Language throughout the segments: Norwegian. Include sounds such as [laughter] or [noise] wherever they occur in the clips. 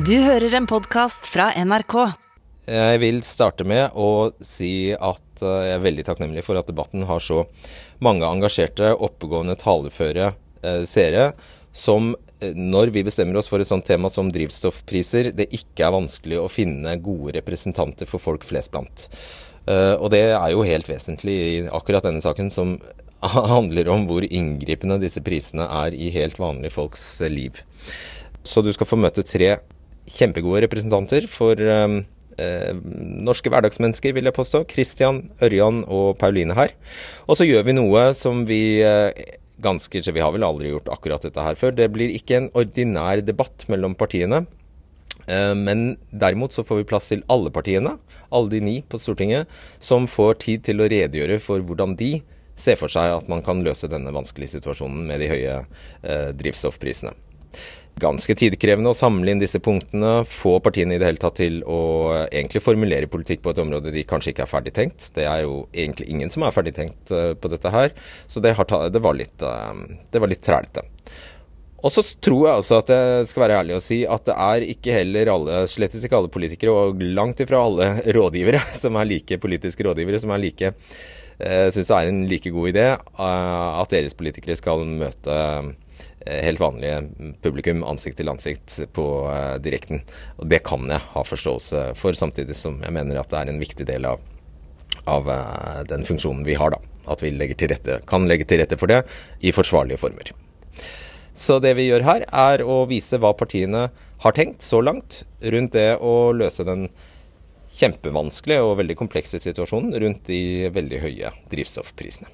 Du hører en podkast fra NRK. Jeg vil starte med å si at eh, jeg er veldig takknemlig for at debatten har så mange engasjerte, oppegående, taleføre eh, seere som eh, når vi bestemmer oss for et sånt tema som drivstoffpriser, det ikke er vanskelig å finne gode representanter for folk flest blant. Eh, og det er jo helt vesentlig i akkurat denne saken, som [laughs] handler om hvor inngripende disse prisene er i helt vanlige folks liv. Så du skal få møte tre kjempegode representanter for eh, eh, norske hverdagsmennesker, vil jeg påstå. Christian, Ørjan og Pauline her. Og så gjør vi noe som vi eh, ganske Vi har vel aldri gjort akkurat dette her før. Det blir ikke en ordinær debatt mellom partiene. Eh, Men derimot så får vi plass til alle partiene, alle de ni på Stortinget, som får tid til å redegjøre for hvordan de ser for seg at man kan løse denne vanskelige situasjonen med de høye drivstoffprisene. Ganske tidkrevende å samle inn disse punktene, få partiene i det hele tatt til å eh, egentlig formulere politikk på et område de kanskje ikke er ferdig tenkt. Det er jo egentlig ingen som er ferdig tenkt eh, på dette her, så det, har det var litt, eh, det litt trælete. Og så tror jeg også at jeg skal være ærlig og si at det er ikke heller alle, slettes ikke alle politikere, og langt ifra alle [laughs] rådgivere som er like politiske rådgivere, som er like uh, syns det er en like god idé eh, at deres politikere skal møte eh, helt vanlige publikum ansikt til ansikt på eh, direkten. Og det kan jeg ha forståelse for, samtidig som jeg mener at det er en viktig del av, av eh, den funksjonen vi har, da. At vi til rette, kan legge til rette for det i forsvarlige former. Så det vi gjør her, er å vise hva partiene har tenkt så langt rundt det å løse den kjempevanskelige og veldig komplekse situasjonen rundt de veldig høye drivstoffprisene.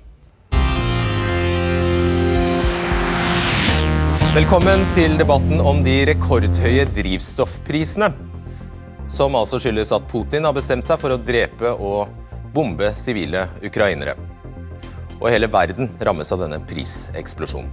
Velkommen til debatten om de rekordhøye drivstoffprisene. Som altså skyldes at Putin har bestemt seg for å drepe og bombe sivile ukrainere. Og hele verden rammes av denne priseksplosjonen.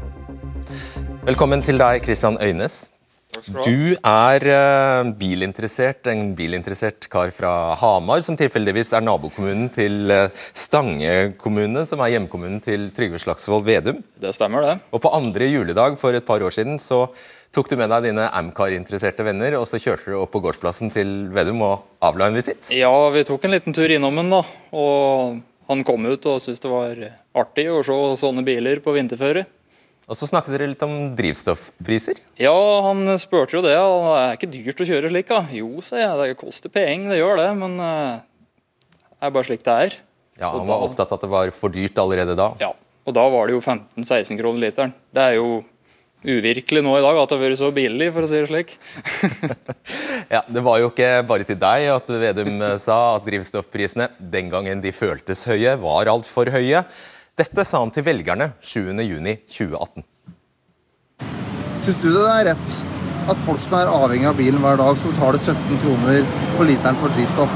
Velkommen til deg, Christian Øynes. Du er eh, bilinteressert, en bilinteressert kar fra Hamar, som tilfeldigvis er nabokommunen til eh, Stange kommune, som er hjemkommunen til Trygve Slagsvold Vedum. Det stemmer, det. Og på andre juledag for et par år siden så tok du med deg dine Amcar-interesserte venner, og så kjørte du opp på gårdsplassen til Vedum og avla en visitt. Ja, vi tok en liten tur innom den, da. Og han kom ut og syntes det var artig å se sånne biler på vinterføre. Og så snakket dere litt om drivstoffpriser. Ja, han spurte jo det. og Det er ikke dyrt å kjøre slik, da. Jo, sier jeg, det koster penger, det gjør det. Men eh, det er bare slik det er. Ja, Han var da- opptatt av at det var for dyrt allerede da. Ja, Og da var det jo 15-16 kroner literen. Det er jo uvirkelig nå i dag at det har vært så billig, for å si det slik. [laughs] Ja, Det var jo ikke bare til deg at Vedum eh, sa at drivstoffprisene den gangen de føltes høye, var altfor høye. Dette sa han til velgerne 7.6.2018. Syns du det er rett at folk som er avhengig av bilen hver dag, skal betale 17 kroner for literen for drivstoff?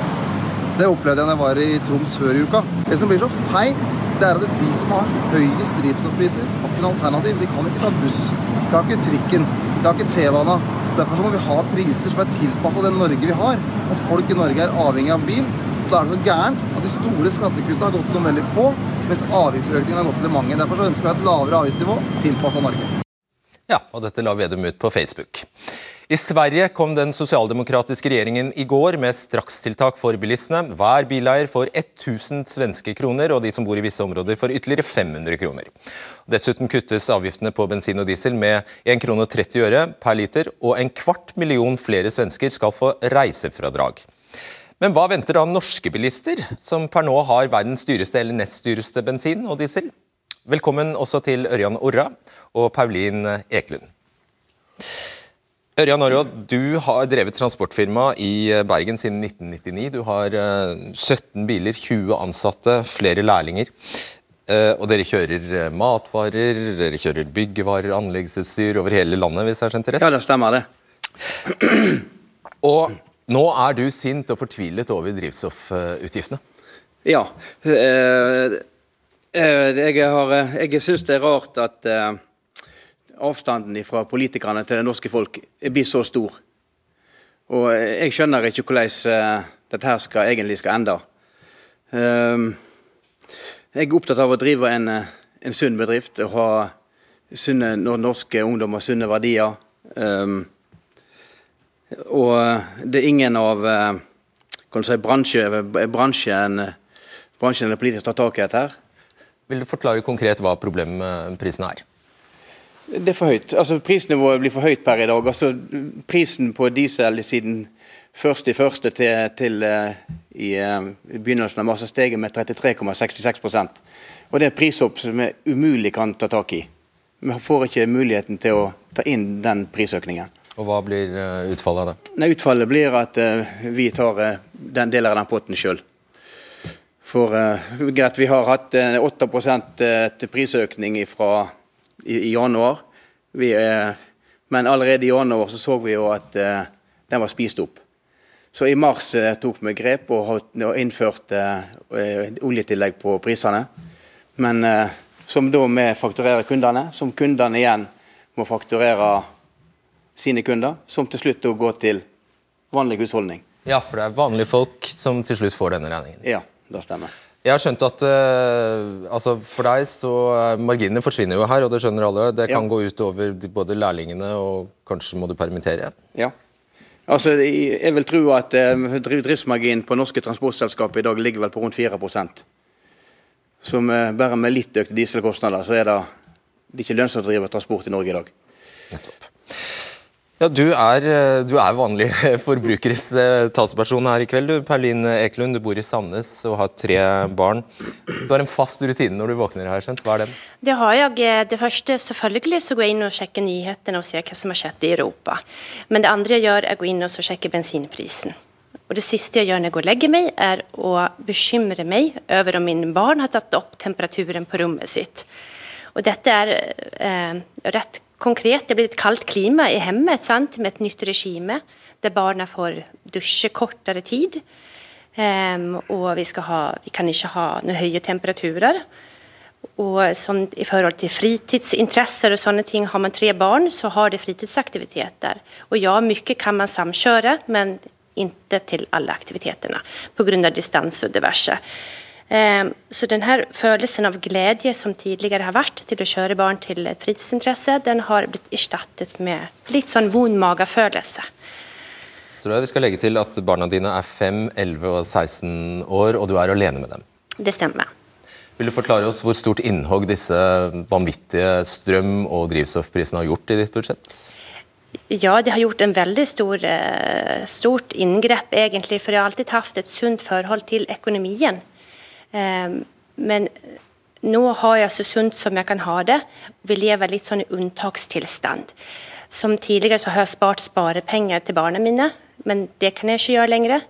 Det opplevde jeg da jeg var i Troms før i uka. Det som blir så feil, det er at de som har høyest drivstoffpriser, har ikke noe alternativ. De kan ikke ta buss. De har ikke trikken. De har ikke T-bana. Derfor må vi ha priser som er tilpassa det Norge vi har. Og folk i Norge er avhengig av bil. Da er det så gærent at de store skattekuttene har gått noen veldig få, mens avgiftsøkningen har gått til mange. Derfor ønsker vi et lavere avgiftsnivå tilpassa Norge. Ja, og dette la Vedum ut på Facebook. I Sverige kom den sosialdemokratiske regjeringen i går med strakstiltak for bilistene. Hver bileier får 1000 svenske kroner, og de som bor i visse områder får ytterligere 500 kroner. Dessuten kuttes avgiftene på bensin og diesel med 1 kr 30 øre per liter, og en kvart million flere svensker skal få reisefradrag. Men hva venter da norske bilister, som per nå har verdens dyreste eller nest dyreste bensin og diesel? Velkommen også til Ørjan Orra og Paulin Ekelund. Ørjan Orra, du har drevet transportfirma i Bergen siden 1999. Du har eh, 17 biler, 20 ansatte, flere lærlinger. Eh, Og dere kjører eh, matvarer, dere kjører byggevarer, anleggsutstyr over hele landet, hvis jeg har skjønt det rett? Ja, det stemmer det. Og nå er du sint og fortvilet over drivstoffutgiftene. Ja. eh, eh, Jeg, har, eh, jeg syns det er rart at avstanden fra politikerne til det norske folk blir så stor. Og jeg skjønner ikke hvordan dette her skal, egentlig skal ende. Eh, Jeg er opptatt av å drive en, en sunn bedrift og ha sunne, norske ungdommer sunne verdier. Um, Og det er ingen av du si, bransje, bransjen, bransjen eller politisk tar tak i dette. her. Vil du forklare konkret hva problemet med prisen er? Det er for høyt. Altså Prisnivået blir for høyt per i dag. Altså Prisen på diesel siden først i første til, til i, uh, begynnelsen av mars har steget med 33,66 Og Det er en prishopp som vi umulig kan ta tak i. Vi får ikke muligheten til å ta inn den prisøkningen. Og Hva blir uh, utfallet av det? Nei, utfallet blir at vi tar den delen av den potten sjøl. For greit, Vi har hatt 8 til prisøkning fra i, i januar. Vi, men allerede i januar så, så vi jo at den var spist opp. Så i mars eh, tok vi grep og, og innførte eh, oljetillegg på prisene. Men eh, som da vi fakturerer kundene, som kundene igjen må fakturere sine kunder, som til slutt går til vanlig husholdning. Ja, for det er vanlige folk som til slutt får denne regningen. Ja, det stemmer. Jeg har skjønt at uh, altså for deg så Marginene forsvinner jo her, og det skjønner alle. Det kan ja. gå ut over både lærlingene og kanskje må du permittere. Ja. Altså, jeg vil tro at uh, driftsmarginen på norske transportselskap i dag ligger vel på rundt 4% Som uh, bare med litt økte dieselkostnader, så er det, det er ikke lønnsomt å drive transport i Norge i dag. Nettopp. Ja, du er, eh, du er vanlig [laughs] forbrukeres eh, talsperson her i kveld. Du, Perlin Ekelund, du bor i Sandnes og har tre barn. Du har en fast rutine når du våkner her. Skjønt. Hva er den? Det har jeg. Det første selvfølgelig så går jeg inn og sjekker nyhetene og ser hva som har skjedd i Europa. Men det andre jeg gjør, er å gå inn og sjekke bensinprisen. Og Det siste jeg gjør når jeg går og legger meg, er å bekymre meg over om mine barn har tatt opp temperaturen på rommet sitt. Og Dette er eh, rett konkret. Det blir et kaldt klima i hjemmet sant? med et nytt regime, der barna får dusje kortere tid. Um, og vi, ha, vi, kan ikke ha noen høye temperaturer. Og sånn, I forhold til fritidsinteresser og sånne ting, har man tre barn, så har det fritidsaktiviteter. Og ja, mye kan man samkjøre, men ikke til alle aktivitetene pga. distanse og diverse. Ehm, så denne følelsen av glede som tidligere har vært til å kjøre barn til fritidsinteresse, den har blitt erstattet med litt sånn vond magefølelse. Så vi skal legge til at barna dine er 5, 11 og 16 år, og du er alene med dem? Det stemmer. Vil du forklare oss hvor stort innhogg disse vanvittige strøm- og drivstoffprisene har gjort i ditt budsjett? Ja, det har gjort en veldig stor, eh, stort inngrep, egentlig. For jeg har alltid hatt et sunt forhold til økonomien. Ehm, men nå har jeg så sunt som jeg kan ha det. Vi lever litt sånn i unntakstilstand. Som tidligere så har jeg spart sparepenger til barna mine, men det kan jeg ikke gjøre lenger.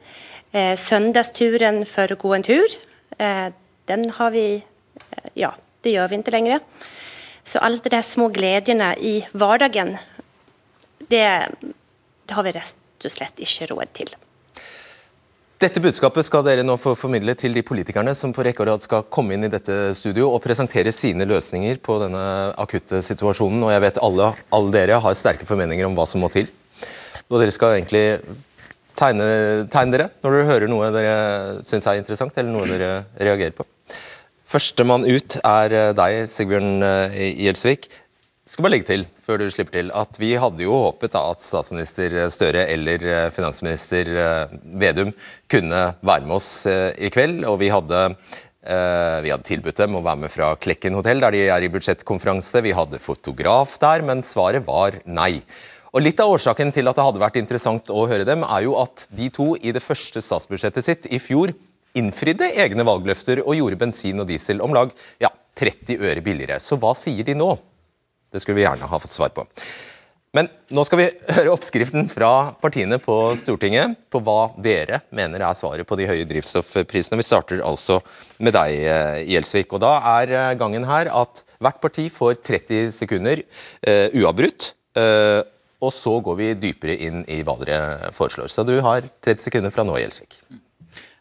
Eh, søndagsturen for å gå en tur, eh, den har vi eh, Ja, det gjør vi ikke lenger. Så alle de små gledene i hverdagen, det, det har vi rett og slett ikke råd til. Dette budskapet skal dere nå få formidle til de politikerne som på rekke og rad skal komme inn i dette studio og presentere sine løsninger på denne akutte situasjonen. Og jeg vet alle, alle dere har sterke formeninger om hva som må til. Og dere skal egentlig tegne, tegne dere når dere hører noe dere syns er interessant, eller noe dere reagerer på. Førstemann ut er deg, Sigbjørn eh, Gjelsvik. Skal bare legge til før du slipper til, at vi hadde jo håpet da, at statsminister Støre eller eh, finansminister eh, Vedum kunne være med oss eh, i kveld. og vi hadde vi hadde tilbudt dem å være med fra Klekken hotell, der de er i budsjettkonferanse. Vi hadde fotograf der, men svaret var nei. Og Litt av årsaken til at det hadde vært interessant å høre dem, er jo at de to i det første statsbudsjettet sitt i fjor innfridde egne valgløfter og gjorde bensin og diesel om lag ja, 30 øre billigere. Så hva sier de nå? Det skulle vi gjerne ha fått svar på. Men nå skal vi høre oppskriften fra partiene på Stortinget på hva dere mener er svaret på de høye drivstoffprisene. Vi starter altså med deg, eh, Gjelsvik. Og da er eh, gangen her at hvert parti får 30 sekunder uh, uavbrutt. Uh, og så går vi dypere inn i hva dere foreslår. Så du har 30 sekunder fra nå, Gjelsvik.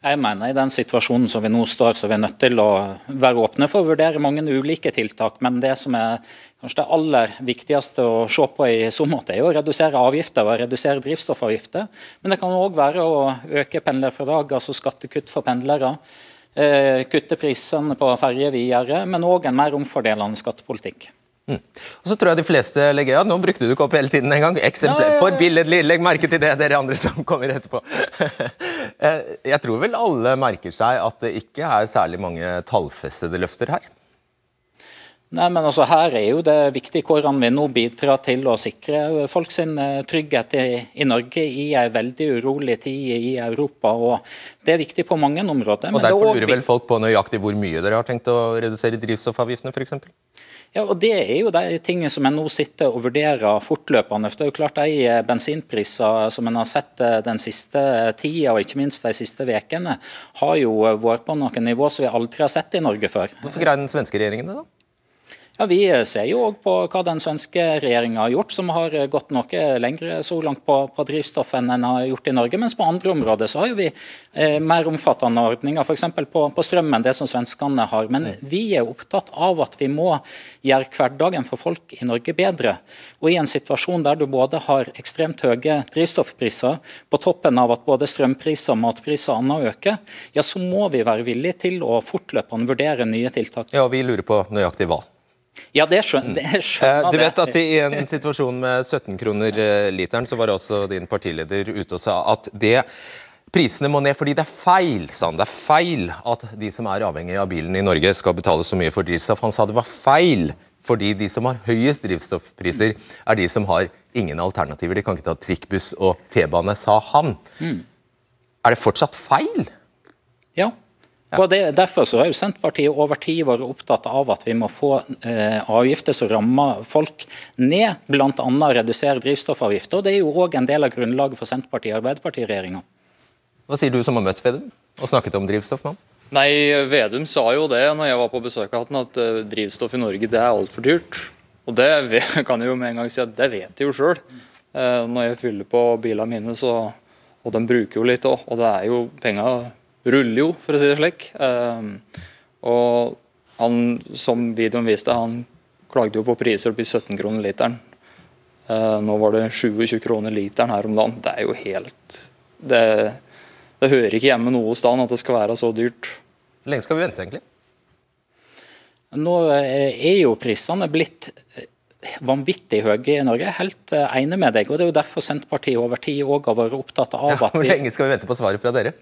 Jeg mener i den situasjonen som vi nå står, så er vi nødt til å være åpne for å vurdere mange ulike tiltak. Men det som er kanskje det aller viktigste å se på i så måte, er å redusere avgifter og redusere drivstoffavgifter. Men det kan òg være å øke pendlerfradrag, altså skattekutt for pendlere. Eh, kutte prisene på ferje videre, men òg en mer omfordelende skattepolitikk. Mm. Og så tror jeg de fleste legger ja, nå brukte du ikke opp hele tiden en gang. Eksempler. Ja, ja, Forbilledlig. Legg merke til det, dere andre som kommer etterpå. [laughs] Eh, jeg tror vel alle merker seg at det ikke er særlig mange tallfestede løfter her. Nei, men altså Her er jo det viktig hvordan vi nå bidrar til å sikre folk sin eh, trygghet i, i Norge i en veldig urolig tid i Europa. og Det er viktig på mange områder. Og Derfor lurer vel folk på nøyaktig hvor mye dere har tenkt å redusere drivstoffavgiftene f.eks.? Ja, og Det er jo de tingene som en nå sitter og vurderer fortløpende. For det er jo klart De eh, bensinpriser som en har sett eh, den siste tida, og ikke minst de siste ukene, har jo vært på noen nivå som vi aldri har sett i Norge før. Hvorfor greier den svenske regjeringen det, da? Ja, Vi ser jo òg på hva den svenske regjeringa har gjort, som har gått noe lenger så langt på, på, drivstoff enn en har gjort i Norge. Mens på andre områder så har jo vi eh, mer omfattende ordninger, f.eks. På, på strømmen, det som svenskene har. Men vi er opptatt av at vi må gjøre hverdagen for folk i Norge bedre. Og i en situasjon der du både har ekstremt høye drivstoffpriser, på toppen av at både strømpriser, matpriser og annet øker, ja så må vi være villige til å fortløpende vurdere nye tiltak. Ja, og vi lurer på nøyaktig hva. Ja, det skjønner, det eh, skjønner Du vet at I en situasjon med 17 kroner eh, literen, så var også din partileder ute og sa at det Prisene må ned fordi det er feil, sa han. Det er feil at de som er avhengig av bilen i Norge skal betale så mye for drivstoff. Han sa det var feil fordi de som har høyest drivstoffpriser, er de som har ingen alternativer. De kan ikke ta trikkbuss og T-bane, sa han. Mm. Er det fortsatt feil? Ja, og det, Derfor så har jo Senterpartiet over tid vært opptatt av at vi må få eh, avgifter som rammer folk ned, bl.a. redusere drivstoffavgifter. og Det er jo òg en del av grunnlaget for Senterpartiet- og Arbeiderparti-regjeringa. Hva sier du som har møtt Vedum og snakket om drivstoff med ham? Nei, Vedum sa jo det når jeg var på besøk av ham, at uh, drivstoff i Norge det er altfor dyrt. Og det [laughs] kan jeg jo med en gang si at det vet jeg jo sjøl. Uh, eh, når jeg fyller på bilene mine, så, og de bruker jo litt òg, og det er jo penger ruller jo, for å si det slik. Ehm, og han, som videoen viste, han klagde jo på priser opp i 17 kroner literen. Ehm, nå var det 27 kroner literen her om dagen. Det er jo helt Det, det hører ikke hjemme noe sted at det skal være så dyrt. Hvor lenge skal vi vente, egentlig? Nå eh, er jo prisene blitt eh, vanvittig høye i Norge. Jeg er helt eh, enig med deg. og Det er jo derfor Senterpartiet over tid òg har vært opptatt av ja, at vi Hvor lenge skal vi vente på svaret fra dere?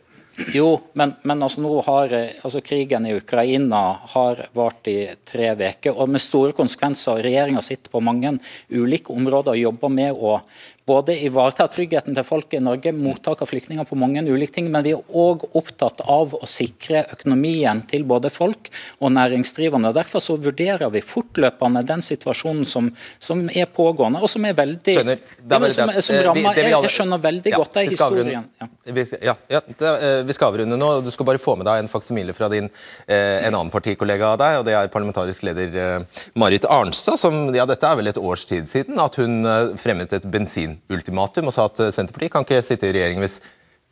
Jo, men, men altså nå har altså krigen i Ukraina har vart i tre uker, og med store konsekvenser. Regjeringa sitter på mange ulike områder og jobber med å både ivareta tryggheten til folk i Norge, mottak av flyktninger på mange ulike ting, men vi er òg opptatt av å sikre økonomien til både folk og næringsdrivende. Derfor så vurderer vi fortløpende den situasjonen som, som er pågående, og som er veldig skjønner. Er, som, som eh, rammer, jeg, jeg, skjønner veldig ja, godt det historien. Ja. Vi, ja, ja det, eh, vi skal avrunde nå. Du skal bare få med deg en faksimile fra din, eh, en annen partikollega av deg, og det er parlamentarisk leder Marit Arnstad, som ja, dette er vel et års tid siden, at hun fremmet et bensin ultimatum og sa at Senterpartiet kan ikke sitte i regjering hvis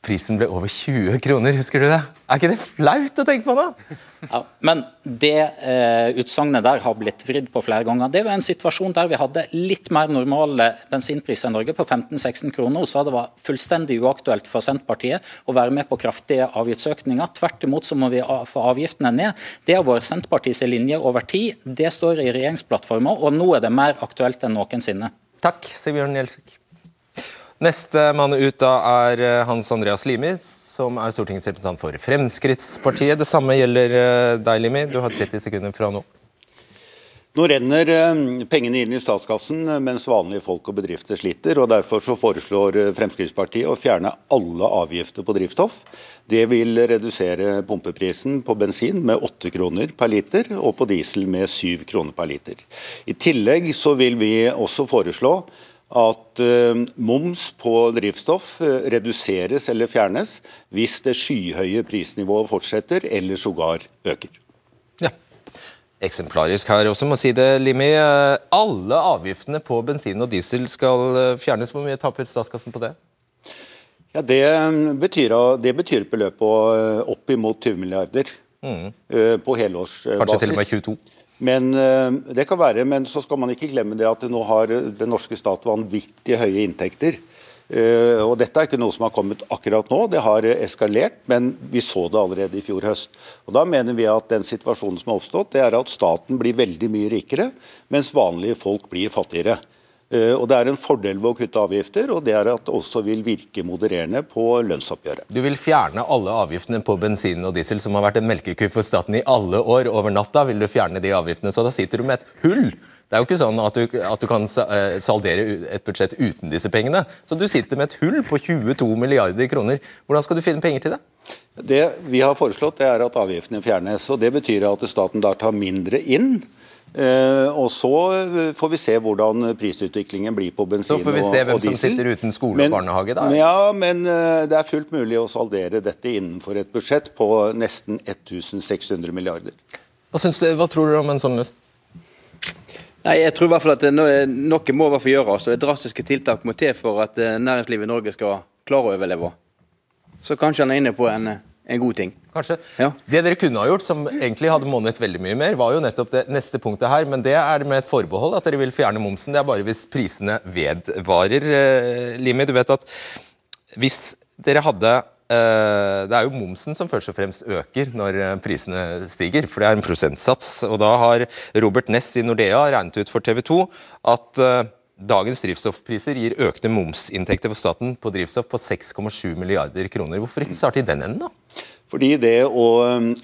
prisen ble over 20 kroner. Husker du det? Er ikke det flaut å tenke på nå? Ja, men det eh, utsagnet der har blitt vridd på flere ganger. Det var en situasjon der vi hadde litt mer normale bensinpriser i Norge, på 15-16 kroner. Og sa det var fullstendig uaktuelt for Senterpartiet å være med på kraftige avgiftsøkninger. Tvert imot så må vi få avgiftene ned. Det har vært Senterpartiets linje over tid. Det står i regjeringsplattforma, og nå er det mer aktuelt enn noensinne. Takk, Sigbjørn Gjelsvik. Neste mann ut da er eh, Hans Andreas Limi, som er stortingsrepresentant for Fremskrittspartiet. Det samme gjelder eh, deg, Limi. Du har 30 sekunder fra nå. Nå renner eh, pengene inn i statskassen mens vanlige folk og bedrifter sliter. og Derfor så foreslår Fremskrittspartiet å fjerne alle avgifter på drivstoff. Det vil redusere pumpeprisen på bensin med 8 kroner per liter, og på diesel med 7 kroner per liter. I tillegg så vil vi også foreslå at uh, moms på drivstoff uh, reduseres eller fjernes hvis det skyhøye prisnivået fortsetter eller sågar øker. Ja. Eksemplarisk her også, må si det, Limi. Eh, alle avgiftene på bensin og diesel skal fjernes. Hvor mye taper statskassen på det? Ja, Det betyr, det betyr et beløp på oppimot 20 milliarder mm. på helårsbasis. Kanskje til og med 22? Men eh, det kan være, men så skal man ikke glemme det at nå har den norske stat vanvittig høye inntekter Uh, og Dette er ikke noe som har kommet akkurat nå, det har eskalert, men vi så det allerede i fjor høst. Og Da mener vi at den situasjonen som har oppstått, det er at staten blir veldig mye rikere, mens vanlige folk blir fattigere. Uh, og Det er en fordel ved å kutte avgifter, og det er at det også vil virke modererende på lønnsoppgjøret. Du vil fjerne alle avgiftene på bensin og diesel, som har vært en melkeku for staten i alle år. Over natta vil du fjerne de avgiftene, så da sitter du med et hull det er jo ikke sånn at du, at du, kan eh, saldere et budsjett uten disse pengene. Så du sitter med et hull på 22 milliarder kroner. Hvordan skal du finne penger til det? Det vi har foreslått, er at avgiftene fjernes. og Det betyr at staten da tar mindre inn. Eh, og Så får vi se hvordan prisutviklingen blir på bensin og diesel. Så får vi se hvem som sitter uten skole og barnehage, da? Ja, men eh, det er fullt mulig å saldere dette innenfor et budsjett på nesten 1600 milliarder. Hva, du, hva tror du om en sånn løsning? Nei, jeg tror i hvert fall at Noe må i hvert fall gjøres. Drastiske tiltak må til for at eh, næringslivet i Norge skal klare å overleve. Så kanskje han er inne på en, en god ting. Kanskje. Ja. Det dere kunne ha gjort, som egentlig hadde monnet veldig mye mer, var jo nettopp det neste punktet her, men det er med et forbehold at dere vil fjerne momsen. Det er bare hvis prisene vedvarer. Eh, Limi, du vet at hvis dere hadde Eh, det er jo momsen som først og fremst øker når eh, prisene stiger, for det er en prosentsats. Og da har Robert Ness i Nordea regnet ut for TV 2 at dagens drivstoffpriser gir økte momsinntekter for staten på drivstoff på 6,7 milliarder kroner. Hvorfor ikke starte i den enden, da? Fordi det å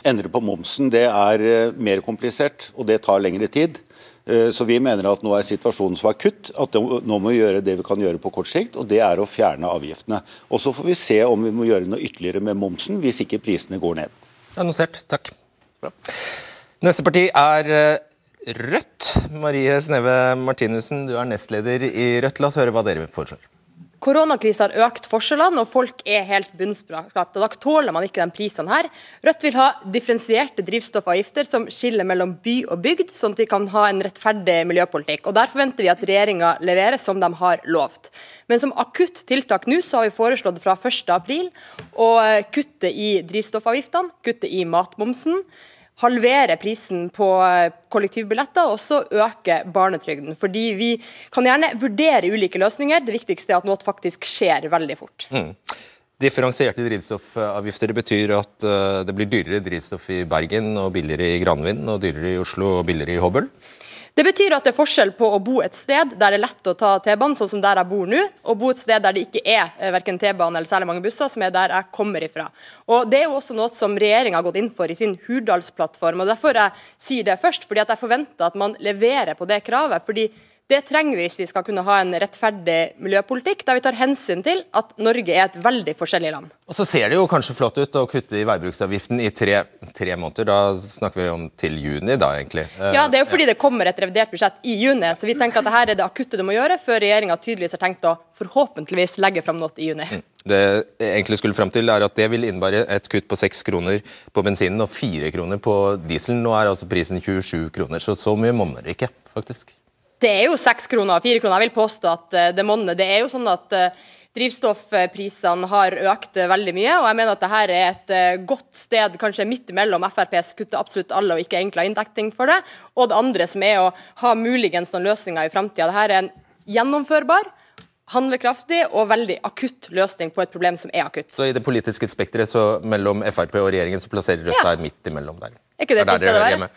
endre på momsen det er mer komplisert, og det tar lengre tid. Eh, så vi mener at nå er situasjonen så akutt at nå må vi gjøre det vi kan gjøre på kort sikt, og det er å fjerne avgiftene. Og Så får vi se om vi må gjøre noe ytterligere med momsen hvis ikke prisene går ned. Det er notert. Takk. Bra. Neste parti er eh, Rødt. Marie Sneve Martinussen, du er nestleder i Rødt. La oss høre hva dere foreslår. Koronakrisa har økt forskjellene, og folk er helt bunnskrapt. Da tåler man ikke de prisene her. Rødt vil ha differensierte drivstoffavgifter som skiller mellom by og bygd, sånn at vi kan ha en rettferdig miljøpolitikk. Og Der forventer vi at regjeringa leverer som de har lovt. Men som akutt tiltak nå, så har vi foreslått fra 1.4 å kutte i drivstoffavgiftene, kutte i matmomsen halvere prisen på eh, kollektivbilletter og også øke barnetrygden. Fordi Vi kan gjerne vurdere ulike løsninger, det viktigste er at noe faktisk skjer veldig fort. Mm. Differensierte drivstoffavgifter betyr at eh, det blir dyrere drivstoff i Bergen og billigere i Granvin, og dyrere i Oslo og billigere i Hobøl? Det betyr at det er forskjell på å bo et sted der det er lett å ta T-banen, sånn som der jeg bor nå, og bo et sted der det ikke er eh, verken T-bane eller særlig mange busser, som er der jeg kommer ifra. Og Det er jo også noe som regjeringa har gått inn for i sin Hurdalsplattform. og Derfor jeg sier det først, fordi at jeg forventer at man leverer på det kravet. fordi det trenger vi hvis vi skal kunne ha en rettferdig miljøpolitikk, der vi tar hensyn til at Norge er et veldig forskjellig land. Og Så ser det jo kanskje flott ut å kutte i veibruksavgiften i tre, tre måneder. Da snakker vi om til juni, da egentlig. Ja, det er jo fordi det kommer et revidert budsjett i juni. Så vi tenker at dette er det akutte du må gjøre, før regjeringa tydeligvis har tenkt å forhåpentligvis legge fram noe i juni. Mm. Det jeg egentlig skulle fram til, er at det vil innebære et kutt på seks kroner på bensinen og fire kroner på dieselen. Nå er altså prisen 27 kroner, så så mye monner det ikke, faktisk. Det er jo seks kroner og fire kroner. Jeg vil påstå at eh, det monner. Det er jo sånn at eh, drivstoffprisene har økt eh, veldig mye, og jeg mener at dette er et godt sted, kanskje midt imellom FrPs kutte absolutt alle og ikke egentlig har inndekning for det, og det andre som er å ha muligens noen løsninger i framtida. Dette er en gjennomførbar handlekraftig og veldig akutt løsning på et problem som er akutt. Så i det politiske spekteret mellom Frp og regjeringen så plasserer Rødt seg midt imellom der? Er ikke det, det er der dere hjemme?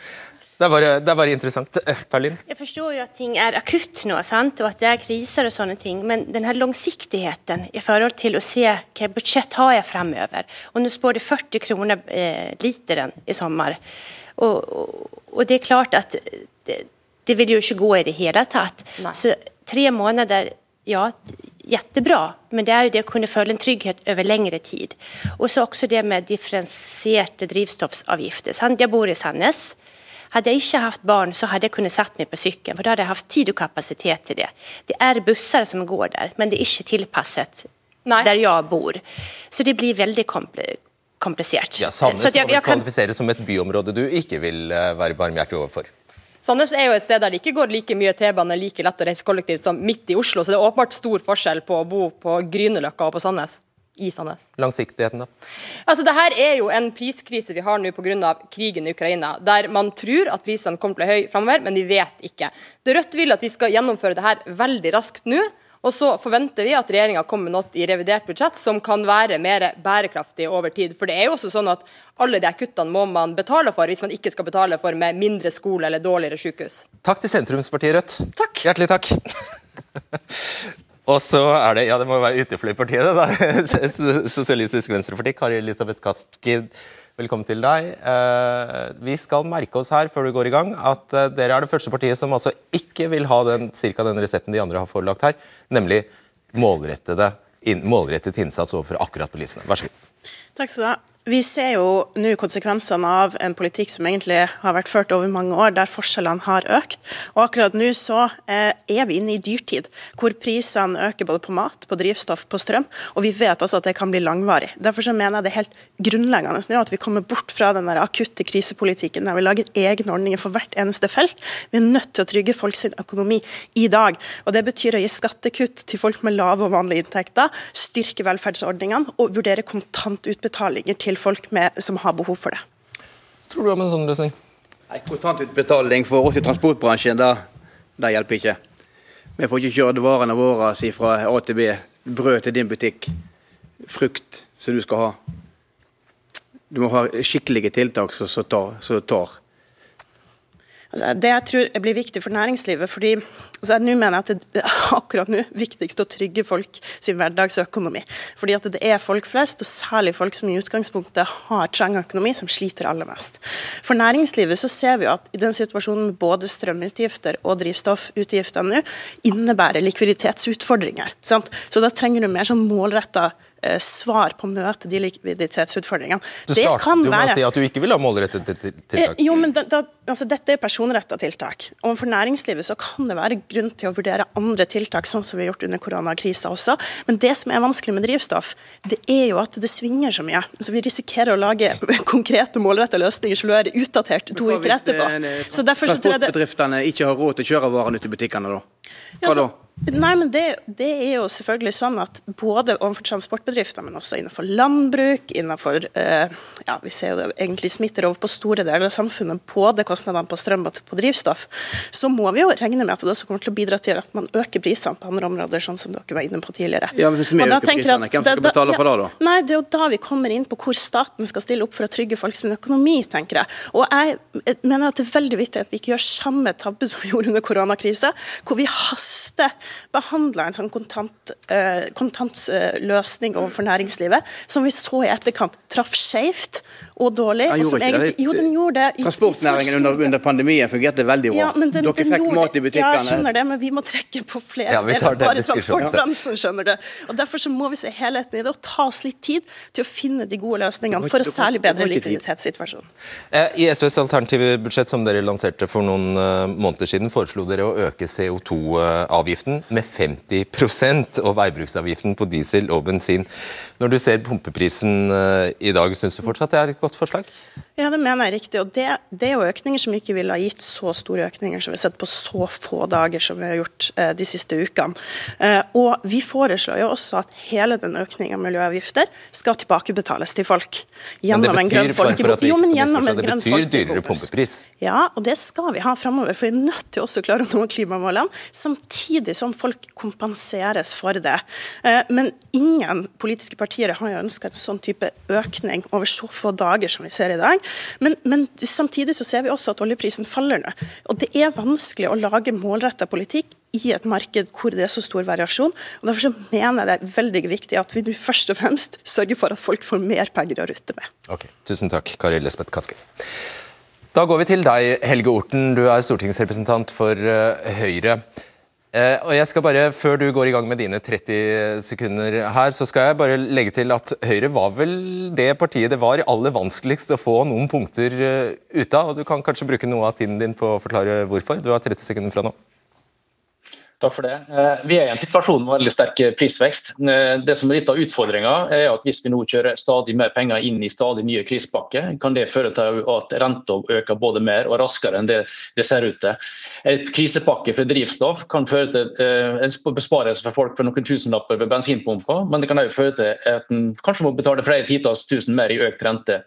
Det er, bare, det er bare interessant. Eh, Perlin? Jeg forstår jo at ting er akutt nå, sant? og at det er kriser og sånne ting. Men den her langsiktigheten i forhold til å se hva budsjett har jeg fremover. Og nå spår det 40 kroner eh, literen i sommer. Og, og, og, det er klart at det, det, vil jo ikke gå i det hele tatt. Nei. Så tre måneder, ja, jättebra. Men det er jo det å kunne føle en trygghet over lengre tid. Og så også det med differensierte drivstoffavgifter. Sant? Jeg bor i Sandnes. Hadde jeg ikke hatt barn, så hadde jeg kunnet satt meg på sykkelen, for da hadde jeg hatt tid og kapasitet til det. Det er busser som går der, men det er ikke tilpasset Nei. der jeg bor. Så det blir veldig komplisert. Ja, Sandnes må vel kvalifisere som et byområde du ikke vil eh, være barmhjertig overfor? Sandnes er jo et sted der det ikke går like mye T-bane like lett å reise kollektivt som midt i Oslo, så det er åpenbart stor forskjell på å bo på Grünerløkka og på Sandnes i Sandnes. Langsiktigheten, da? Altså, det her er jo en priskrise vi har nå pga. krigen i Ukraina, der man tror at prisene kommer til å bli høye framover, men de vet ikke. Det Rødt vil at vi skal gjennomføre det her veldig raskt nå. Og så forventer vi at regjeringa kommer med noe i revidert budsjett som kan være mer bærekraftig over tid. For det er jo også sånn at alle de kuttene må man betale for, hvis man ikke skal betale for med mindre skole eller dårligere sykehus. Takk til sentrumspartiet Rødt. Takk. Hjertelig takk. [laughs] Og så er det, ja det må jo være utefløypartiet, det da. [laughs] Sosialistisk Venstreparti. Kari Elisabeth Kaski, velkommen til deg. Eh, vi skal merke oss her før du går i gang at eh, dere er det første partiet som altså ikke vil ha den, cirka den resepten de andre har forelagt her, nemlig målrettede, målrettet innsats overfor akkurat bilistene. Vær så god. Takk skal du ha. Vi ser jo nå konsekvensene av en politikk som egentlig har vært ført over mange år, der forskjellene har økt. Og akkurat nå så eh, er vi inne i dyrtid, hvor prisene øker både på mat, på drivstoff, på strøm. Og vi vet også at det kan bli langvarig. Derfor så mener jeg det er helt grunnleggende nå at vi kommer bort fra den der akutte krisepolitikken der vi lager egne ordninger for hvert eneste felt. Vi er nødt til å trygge folks økonomi i dag. Og det betyr å gi skattekutt til folk med lave og vanlige inntekter, styrke velferdsordningene og vurdere kontantutbetalinger til folk med, som har behov for det. Tror du om en sånn løsning? Nei, Kontantutbetaling for oss i transportbransjen, da, det hjelper ikke. Vi får ikke kjørt varene våre si fra A til B. Brød til din butikk. Frukt som du skal ha. Du må ha skikkelige tiltak som tar. Som tar. Altså, det jeg tror blir viktig for næringslivet, fordi altså, nå mener jeg at det er [laughs] akkurat nå viktigst å trygge folk sin hverdagsøkonomi. Fordi at det er folk flest, og særlig folk som i utgangspunktet har trang økonomi, som sliter aller mest. For næringslivet så ser vi at i den situasjonen både strømutgifter og drivstoffutgifter nå, innebærer likviditetsutfordringer. Sant? Så da trenger du mer sånn målretta svar på å møte de likviditetsutfordringene. Du startet jo med å si at du ikke vil ha målrettede tiltak. Eh, jo, men da, da, altså, Dette er personretta tiltak. Og For næringslivet så kan det være grunn til å vurdere andre tiltak, sånn som vi har gjort under koronakrisa også. Men det som er vanskelig med drivstoff, det er jo at det svinger så mye. Så Vi risikerer å lage [laughs] konkrete målretta løsninger som er utdatert to uker etterpå. Eh, så derfor så tror jeg det... Transportbedriftene ikke har råd til å kjøre varene ut i butikkene, da? Hva da? Nei, men det, det, er jo selvfølgelig sånn at både overfor transportbedrifter, men også innenfor landbruk, innenfor eh, ja, Vi ser jo det egentlig smitter over på store deler av samfunnet, både kostnadene på strøm og på drivstoff. Så må vi jo regne med at det også kommer til å bidra til at man øker prisene på andre områder, sånn som dere var inne på tidligere. Ja, men Hvis vi øker prisene, hvem skal betale for det, da? Nei, Det er jo da vi kommer inn på hvor staten skal stille opp for å trygge folks økonomi, tenker jeg. Og jeg mener at det er veldig viktig at vi ikke gjør samme tabbe som vi gjorde under koronakrisa, hvor vi haster behandla en sånn kontant, eh, kontantløsning overfor næringslivet, som vi så i etterkant traff skjevt og dårlig. Den gjorde ikke egentlig. Jo, den gjorde det. Transportnæringen under, under, pandemien fungerte veldig bra. Ja, den, Dere fikk gjorde, mat i butikkene. Ja, jeg skjønner det, men vi må trekke på flere ja, vi tar den bare transportbransjen, skjønner du. Og Derfor så må vi se helheten i det og ta oss litt tid til å finne de gode løsningene for å særlig bedre likviditetssituasjonen. Eh, I SVs alternative budsjett som dere lanserte for noen eh, måneder siden, foreslo dere å øke CO2-avgiften med 50% og veibruksavgiften på diesel og bensin. Når du ser pumpeprisen eh, i dag, syns du fortsatt det er et godt forslag? Ja, det mener jeg riktig. og det, det, er jo økninger som ikke ville ha gitt så store økninger som vi har sett på så få dager som vi har gjort eh, de siste ukene. Eh, og vi foreslår jo også at hele den økningen av miljøavgifter skal tilbakebetales til folk. Gjennom en grønn folkebok. Jo, men gjennom en grønn Det betyr dyrere pumpepris? Ja, og det skal vi ha framover. For vi er nødt til også å klare å nå klimamålene, samtidig som folk kompenseres for det. Eh, men ingen politiske partier partier har jo ønska en sånn type økning over så få dager som vi ser i dag. Men, men samtidig så ser vi også at oljeprisen faller nå. Og det er vanskelig å lage målretta politikk i et marked hvor det er så stor variasjon. og Derfor så mener jeg det er veldig viktig at vi først og fremst sørger for at folk får mer penger å rutte med. Ok, Tusen takk, Kari Lesbeth Kaski. Da går vi til deg, Helge Orten. Du er stortingsrepresentant for uh, Høyre. Eh, og jeg skal bare, Før du går i gang med dine 30 sekunder her, så skal jeg bare legge til at Høyre var vel det partiet det var aller vanskeligst å få noen punkter uh, ut av. og Du kan kanskje bruke noe av tiden din på å forklare hvorfor. Du har 30 sekunder fra nå. Takk for det. Eh, vi er i en situasjon med veldig sterk prisvekst. Eh, det som er litt av utfordringa, er at hvis vi nå kjører stadig mer penger inn i stadig nye krisepakker, kan det føre til at renta øker både mer og raskere enn det det ser ut til. Et krisepakke for drivstoff kan føre til eh, en besparelse for folk for noen tusenlapper ved bensinpumpa, men det kan også føre til at en kanskje må betale flere titalls tusen mer i økt rente.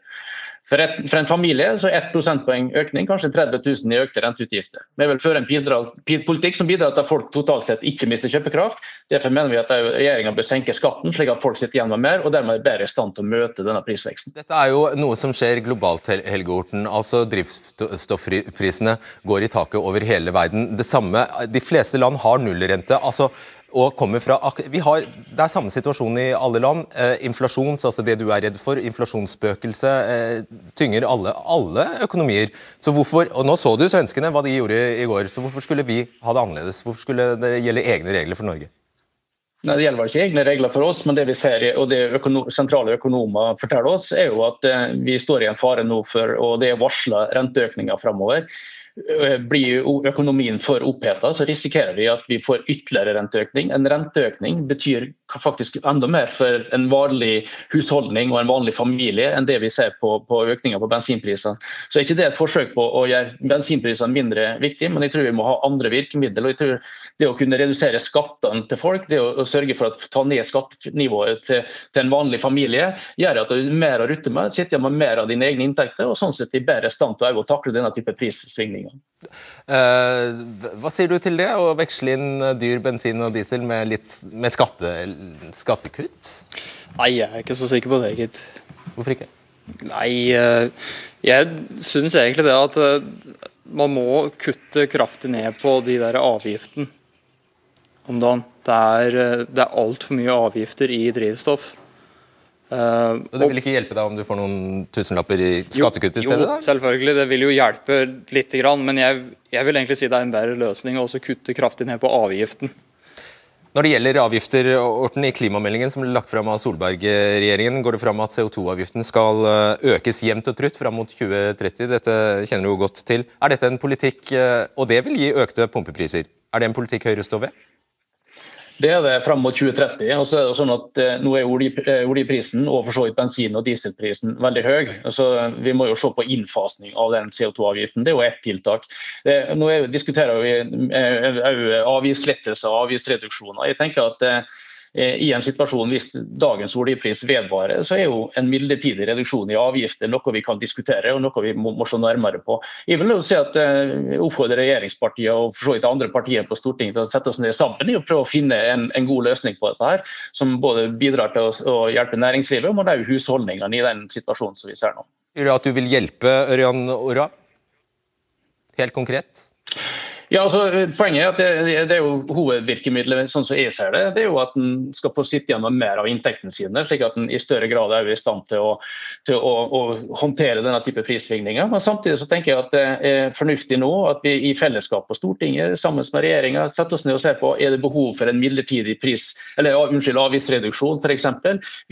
For, et, for, en familie så er 1 prosentpoeng økning kanskje 30 000 i økte renteutgifter. Vi vil føre en politikk som bidrar til at folk totalt sett ikke mister kjøpekraft. Derfor mener vi at regjeringa bør senke skatten, slik at folk sitter igjen med mer, og dermed er bedre i stand til å møte denne prisveksten. Dette er jo noe som skjer globalt, Helge Orten. Altså Drivstoffprisene går i taket over hele verden. Det samme, De fleste land har nullrente. altså og kommer fra har, Det er samme situasjon i alle land. Eh, inflasjon, altså det du er redd for, inflasjonsspøkelse, eh, tynger alle, alle, økonomier. Så hvorfor, og Nå så du svenskene, hva de gjorde i går. så Hvorfor skulle vi ha det annerledes? Hvorfor skulle det gjelde egne regler for Norge? Nei, Det gjelder ikke egne regler for oss, men det vi ser og det økonom, sentrale økonomer forteller oss, er jo at eh, vi står i en fare nå for, og det er varsla renteøkninger framover. Eh, blir økonomien for oppheta, så risikerer vi at vi får ytterligere renteøkning. En renteøkning betyr faktisk enda mer for en vanlig husholdning og en vanlig familie enn det vi ser på, på økninga på bensinprisene. Så er ikke det et forsøk på å gjøre bensinprisene mindre viktig, men jeg tror vi må ha andre virkemidler. og jeg tror Det å kunne redusere skattene til folk, det å, sørge for å ta ned skattenivået til, til, en vanlig familie, gjør at du har mer å rutte med, sitter med mer av dine egne inntekter og sånn sett i bedre stand til å takle denne type prissvingninger hva sier du til det, å veksle inn dyr bensin og diesel med, litt, med skatte, skattekutt? Nei, jeg er ikke så sikker på det, gitt. Hvorfor ikke? Nei, uh, jeg syns egentlig det at man må kutte kraftig ned på de der avgiftene om dagen. Det er, det er altfor mye avgifter i drivstoff. Uh, og Det vil ikke hjelpe deg om du får noen tusenlapper i skattekutt i stedet? Jo, selvfølgelig, det vil jo hjelpe litt, men jeg, jeg, vil egentlig si det er en bedre løsning å kutte kraftig ned på avgiften. Når det gjelder avgifter, Orten, I klimameldingen som ble lagt fram av Solberg-regjeringen, går det fram at CO2-avgiften skal eh, økes jevnt og trutt fram mot 2030. Dette kjenner du jo godt til. Er dette en politikk, eh, og det vil gi økte pumpepriser, er det en politikk Høyre står ved? Det er det fram mot 2030. og så er det sånn at eh, Nå er eh, oljeprisen og for så vidt bensin- og dieselprisen veldig høy. Så vi må jo se på innfasning av den CO2-avgiften. Det er jo ett tiltak. Det, nå er, diskuterer vi òg eh, avgiftslettelser og avgiftsreduksjoner. Jeg tenker at Eh, i en situasjon hvis dagens oljepris vedvarer, så er jo en midlertidig reduksjon i avgifter noe vi kan diskutere og noe vi må, må se nærmere på. Jeg vil jo si at eh, oppfordrer regjeringspartiene og for så vidt andre partier på Stortinget til å sette oss ned sammen i å prøve å finne en, en, god løsning på dette, her, som både bidrar til å, å hjelpe næringslivet, men også husholdningene i den situasjonen som vi ser nå. Gjør det at du vil hjelpe Ørjan Ora? Helt konkret? Ja, altså, Poenget er at det, det, er jo hovedvirkemidlet sånn som jeg ser det, det er jo at en skal få sitte igjen med mer av inntektene sine, slik at en i større grad er i stand til å, til å, å håndtere denne type prissvingninger. Men samtidig så tenker jeg at det er fornuftig nå at vi i fellesskap på Stortinget sammen med regjeringa setter oss ned og ser på er det behov for en midlertidig pris, eller unnskyld, avgiftsreduksjon f.eks.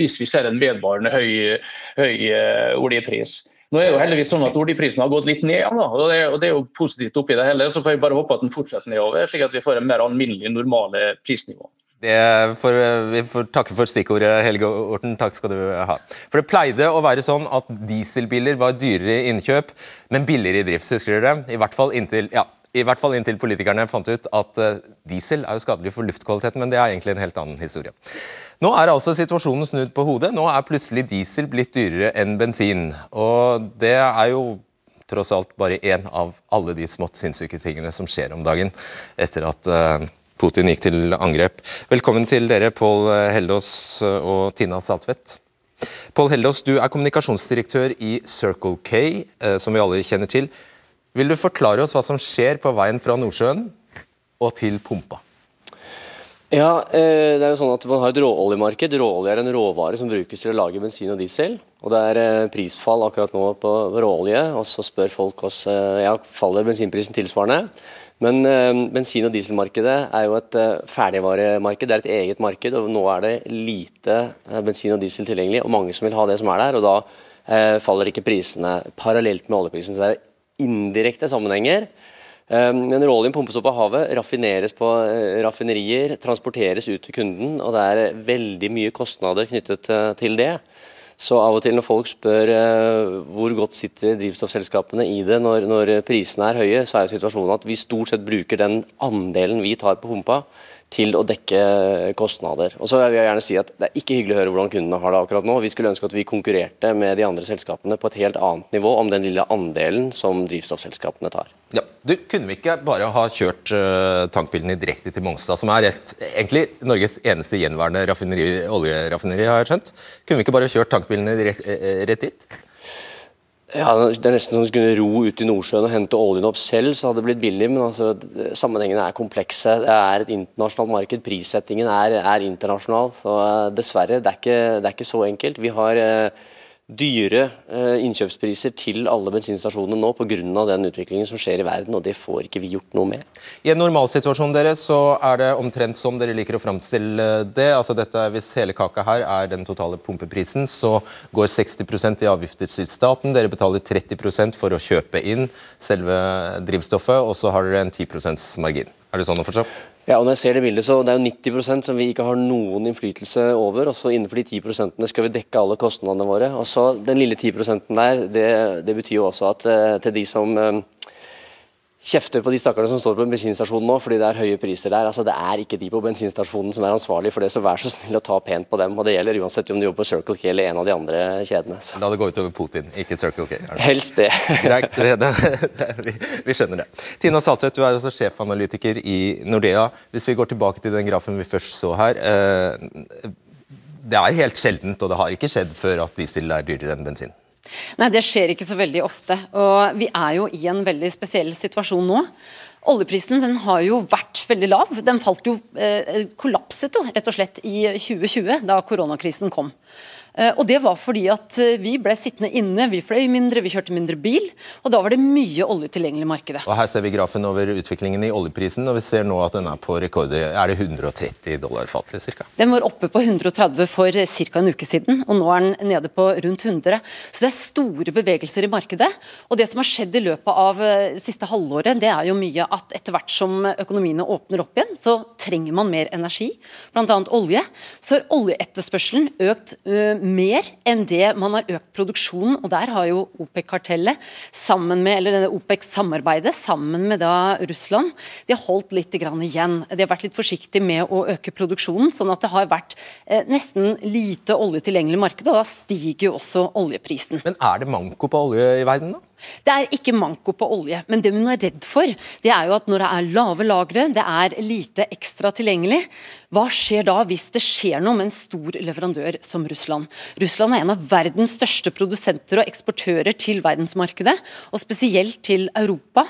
hvis vi ser en vedvarende høy, høy uh, oljepris. Nå er det jo heldigvis sånn at Oljeprisen har gått litt ned, da, og, og det er jo positivt oppi det hele. Så får jeg bare håpe at den fortsetter nedover, slik at vi får en mer alminnelig, normale prisnivå. Får, vi får takke for stikkordet, Helge Orten. Takk skal du ha. For Det pleide å være sånn at dieselbiler var dyrere i innkjøp, men billigere i drift. Husker dere det? I hvert fall inntil, ja, i hvert fall inntil politikerne fant ut at uh, diesel er jo skadelig for luftkvaliteten, men det er egentlig en helt annen historie. Nå er altså situasjonen snudd på hodet. Nå er plutselig diesel blitt dyrere enn bensin. Og det er jo tross alt bare én av alle de smått sinnssyke tingene som skjer om dagen etter at uh, Putin gikk til angrep. Velkommen til dere, Pål Hellås og Tina Saltvedt. Pål Hellås, du er kommunikasjonsdirektør i Circle K, som vi alle kjenner til. Vil du forklare oss hva som skjer på veien fra Nordsjøen og til pumpa? Ja, eh, det er jo sånn at Man har et råoljemarked. Råolje er en råvare som brukes til å lage bensin og diesel. Og Det er eh, prisfall akkurat nå på råolje, og så spør folk oss eh, ja, faller bensinprisen tilsvarende. Men bensin- og dieselmarkedet er jo et ferdigvaremarked, det er et eget marked. og Nå er det lite bensin og diesel tilgjengelig, og mange som vil ha det som er der. og Da faller ikke prisene parallelt med oljeprisen. Så det er indirekte sammenhenger. Ehm, men råoljen pumpes opp av havet, raffineres på eh, raffinerier, transporteres ut til kunden. og Det er veldig mye kostnader knyttet eh, til det. Så av og til når folk spør hvor godt sitter drivstoffselskapene i det når, når, prisene er høye, så er jo situasjonen at vi stort sett bruker den andelen vi tar på pumpa til å dekke kostnader. Og så vil jeg gjerne si at Det er ikke hyggelig å høre hvordan kundene har det akkurat nå. Vi skulle ønske at vi konkurrerte med de andre selskapene på et helt annet nivå om den lille andelen som drivstoffselskapene tar. Ja, du, Kunne vi ikke bare ha kjørt uh, tankbilene direkte til Mongstad, som er et, egentlig Norges eneste gjenværende raffineri, oljeraffineri, har jeg skjønt? Kunne vi ikke bare kjørt tankbilene direkt, uh, rett dit? Ja, Det er nesten som du kunne ro ut i Nordsjøen og hente oljen opp selv, så hadde det blitt billig. Men altså, sammenhengene er komplekse. Det er et internasjonalt marked. Prissettingen er, er internasjonal. Så uh, dessverre, det er, ikke, det er, ikke, så enkelt. Vi har uh, dyre uh, innkjøpspriser til alle bensinstasjonene nå pga. den utviklingen som skjer i verden, og det får ikke vi gjort noe med. I en normalsituasjon dere, så er det omtrent som dere liker å framstille det. altså dette, Hvis hele kaka her er den totale pumpeprisen, så går 60 i avgifter til staten. Dere betaler 30% for å kjøpe inn selve drivstoffet, og så har dere en 10% margin. Er det sånn å forstå? Ja, og når jeg ser Det bildet, så det er jo 90% som vi ikke har noen innflytelse over. og så Innenfor de 10 skal vi dekke alle kostnadene våre. og så Den lille 10 der, det, det betyr jo også at eh, til de som eh, kjefter på de stakkarene som står på bensinstasjonen nå fordi det er høye priser der. Altså, det er ikke de på bensinstasjonen som er ansvarlig for det, så vær så snill å ta pent på dem. og Det gjelder uansett om du jobber på Circle K eller en av de andre kjedene. Så. La det gå utover Putin, ikke Circle K? Altså. Helst det. [laughs] Greit, vi, vi, skjønner det. Tina Saltvedt, du er altså sjefanalytiker i Nordea. Hvis vi går tilbake til den grafen vi først så her. Eh, det er helt sjeldent, og det har ikke skjedd før at diesel er dyrere enn bensin. Nei, det skjer ikke så veldig ofte. Og vi er jo i en veldig spesiell situasjon nå. Oljeprisen den har jo vært veldig lav. Den falt jo, eh, kollapset jo rett og slett i 2020, da koronakrisen kom. Eh, og det var fordi at eh, vi ble sittende inne, vi fløy mindre, vi kjørte mindre bil. Og da var det mye olje tilgjengelig i markedet. Og Her ser vi grafen over utviklingen i oljeprisen, og vi ser nå at den er på rekorder. Er det 130 dollar fatet ca.? Den var oppe på 130 for ca. en uke siden, og nå er den nede på rundt 100. Så det er store bevegelser i markedet. Og det som har skjedd i løpet av eh, siste halvåret, det er jo mye at etter hvert som økonomiene åpner opp igjen, så trenger man mer energi, bl.a. olje. Så har oljeetterspørselen økt mer enn det man har økt produksjonen. og Der har jo OPEC-kartellet, sammen med, eller denne OPEC-samarbeidet sammen med da Russland, de har holdt litt igjen. De har vært litt forsiktige med å øke produksjonen, sånn at det har vært eh, nesten lite olje tilgjengelig i markedet, og da stiger jo også oljeprisen. Men er det manko på olje i verden, da? Det er ikke manko på olje, men det hun er redd for, det er jo at når det er lave lagre, det er lite ekstra tilgjengelig, hva skjer da hvis det skjer noe med en stor leverandør som Russland? Russland er en av verdens største produsenter og eksportører til verdensmarkedet, og spesielt til Europa.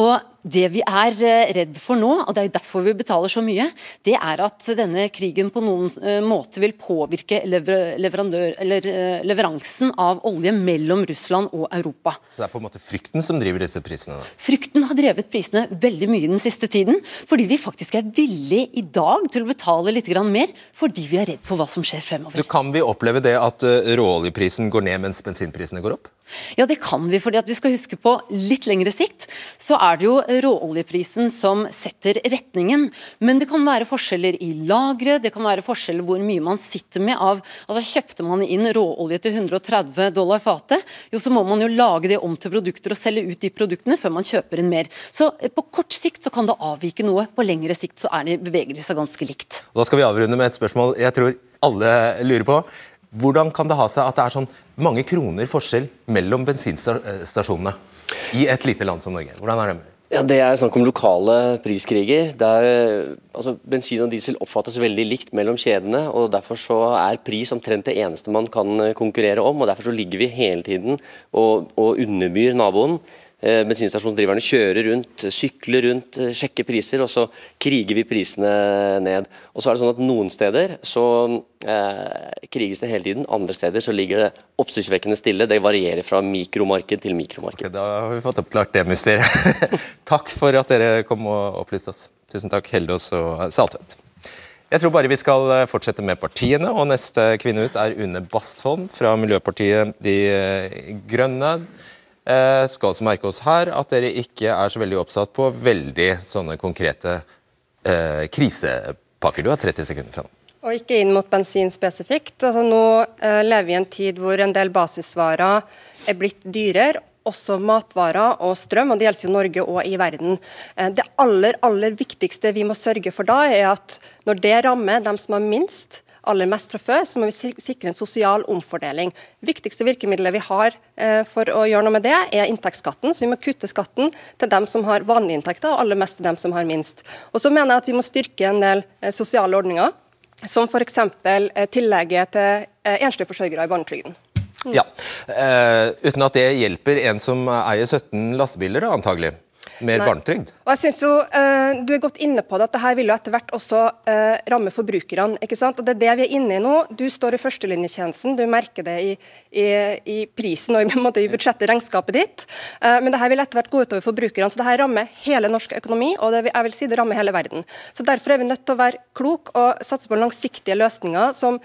Og det vi er eh, redd for nå, og det er jo derfor vi betaler så mye, det er at denne krigen på noen eh, måte vil påvirke eh, leveransen av olje mellom Russland og Europa. Så det er på en måte frykten som driver disse prisene? Da. Frykten har drevet prisene veldig mye den siste tiden, fordi vi faktisk er villige i dag til å betale litt mer, fordi vi er redd for hva som skjer fremover. Du, kan vi oppleve det at råoljeprisen går ned mens bensinprisene går opp? Ja, det kan vi. fordi at vi skal huske på litt lengre sikt så er det jo råoljeprisen som setter retningen. Men det kan være forskjeller i lagre, det kan være forskjeller hvor mye man sitter med av altså Kjøpte man inn råolje til 130 dollar fatet, jo så må man jo lage det om til produkter og selge ut de produktene før man kjøper inn mer. Så eh, på kort sikt så kan det avvike noe, på lengre sikt så er det, beveger de seg ganske likt. Da skal vi avrunde med et spørsmål jeg tror alle lurer på. Hvordan kan det ha seg at det er sånn mange kroner forskjell mellom bensinstasjonene i et lite land som Norge? Hvordan er det mulig? Ja, Det er snakk om lokale priskriger. Der, altså, bensin og diesel oppfattes veldig likt mellom kjedene. og Derfor så er pris omtrent det eneste man kan konkurrere om. og Derfor så ligger vi hele tiden og, og underbyr naboen. Eh, bensinstasjonsdriverne kjører rundt, sykler rundt, eh, sjekker priser, og så kriger vi prisene ned. Og så er det sånn at Noen steder så eh, kriges det hele tiden, andre steder så ligger det oppsiktsvekkende stille. Det varierer fra mikromarked til mikromarked. Da har vi fått oppklart det mysteriet. [laughs] takk for at dere kom og opplyste oss. Tusen takk, Heldås og Saltvedt. Jeg tror bare vi skal eh, fortsette med partiene, og neste kvinne ut er Une Bastholm fra Miljøpartiet De Grønne. Eh, skal også merke oss her at dere ikke er så veldig oppsatt på veldig sånne konkrete eh, krisepakker. Du har 30 sekunder fra nå. Og ikke inn mot bensin spesifikt. Altså, nå eh, lever vi i en tid hvor en del basisvarer er blitt dyrere, også matvarer og strøm, og det gjelder jo Norge og i verden. Eh, det aller, aller viktigste vi må sørge for da, er at når det rammer dem som har minst, aller mest fra før, så må vi sikre en sosial omfordeling. Det viktigste virkemidlet vi har eh, for å gjøre noe med det, er inntektsskatten. Så vi må kutte skatten til dem som har vanlige inntekter, og aller mest til dem som har minst. Og så mener jeg at vi må styrke en del eh, sosiale ordninger, som f.eks. Eh, tillegget til enslige forsørgere i barnetrygden. Ja, uh, Uten at det hjelper en som eier 17 lastebiler, antagelig? Mer barnetrygd? Og jeg synes jo, uh, Du er godt inne på det, at dette vil jo etter hvert også uh, ramme forbrukerne. ikke sant? Og Det er det vi er inne i nå. Du står i førstelinjetjenesten, du merker det i, i, i prisen og i, måte, i budsjettet, regnskapet ditt. Uh, men det her vil etter hvert gå utover forbrukerne. Så det her rammer hele norsk økonomi, og det, jeg vil si det rammer hele verden. Så Derfor er vi nødt til å være klok og satse på langsiktige løsninger som,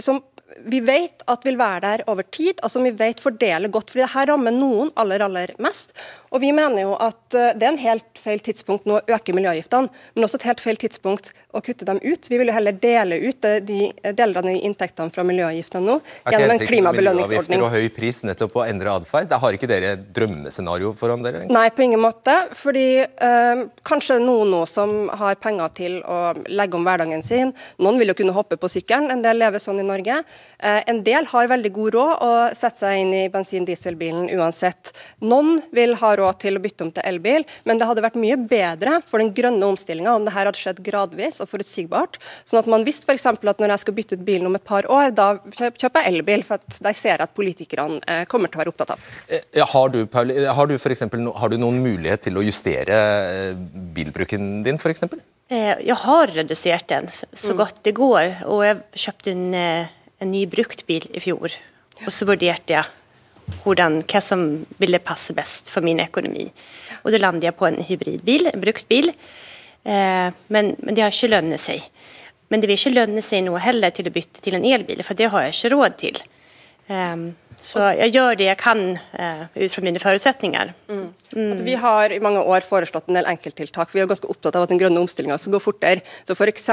som vi vet at vil være der over tid, og som vi vet fordeler godt. fordi det her rammer noen aller aller mest. Og Vi mener jo at eh, det er en helt feil tidspunkt nå å øke miljøavgiftene, men også et helt feil tidspunkt å kutte dem ut. Vi vil jo heller dele ut eh, de eh, deler av de inntektene fra miljøavgiftene nå gjennom en klimabelønningsordning. og høy pris nettopp å endre atferd? Har ikke dere drømmescenario foran dere? Nei, på ingen måte. Fordi øh, kanskje noen nå som har penger til å legge om hverdagen sin. Noen vil jo kunne hoppe på sykkelen, en del lever sånn i Norge. Uh, en del har veldig god råd og setter seg inn i bensin-dieselbilen uansett. Noen vil ha råd til å bytte om til elbil, men det hadde vært mye bedre for den grønne omstillinga om det her hadde skjedd gradvis og forutsigbart. Sånn at man visste f.eks. at når jeg skal bytte ut bilen om et par år, da kjøper jeg elbil, for at de ser at politikerne eh, kommer til å være opptatt av. Eh, har du, Paul, har du, for eksempel, har du noen mulighet til å justere eh, bilbruken din, f.eks.? Jeg har redusert den så mm. godt det går, og jeg kjøpte en, en ny bruktbil i fjor. Og så vurderte jeg hvordan, hva som ville passe best for min økonomi. Og Da landet jeg på en hybridbil, en bruktbil. Eh, men, men, det har ikke lønnet seg. Men det vil ikke lønne seg nå heller til å bytte til en elbil, for det har jeg ikke råd til. Um, så jeg gjør det jeg kan uh, ut fra mine forutsetninger. Mm. Mm. Altså, vi har i mange år foreslått en del enkelttiltak. Vi er ganske opptatt av at den grønne omstillinga skal gå fortere. Så F.eks.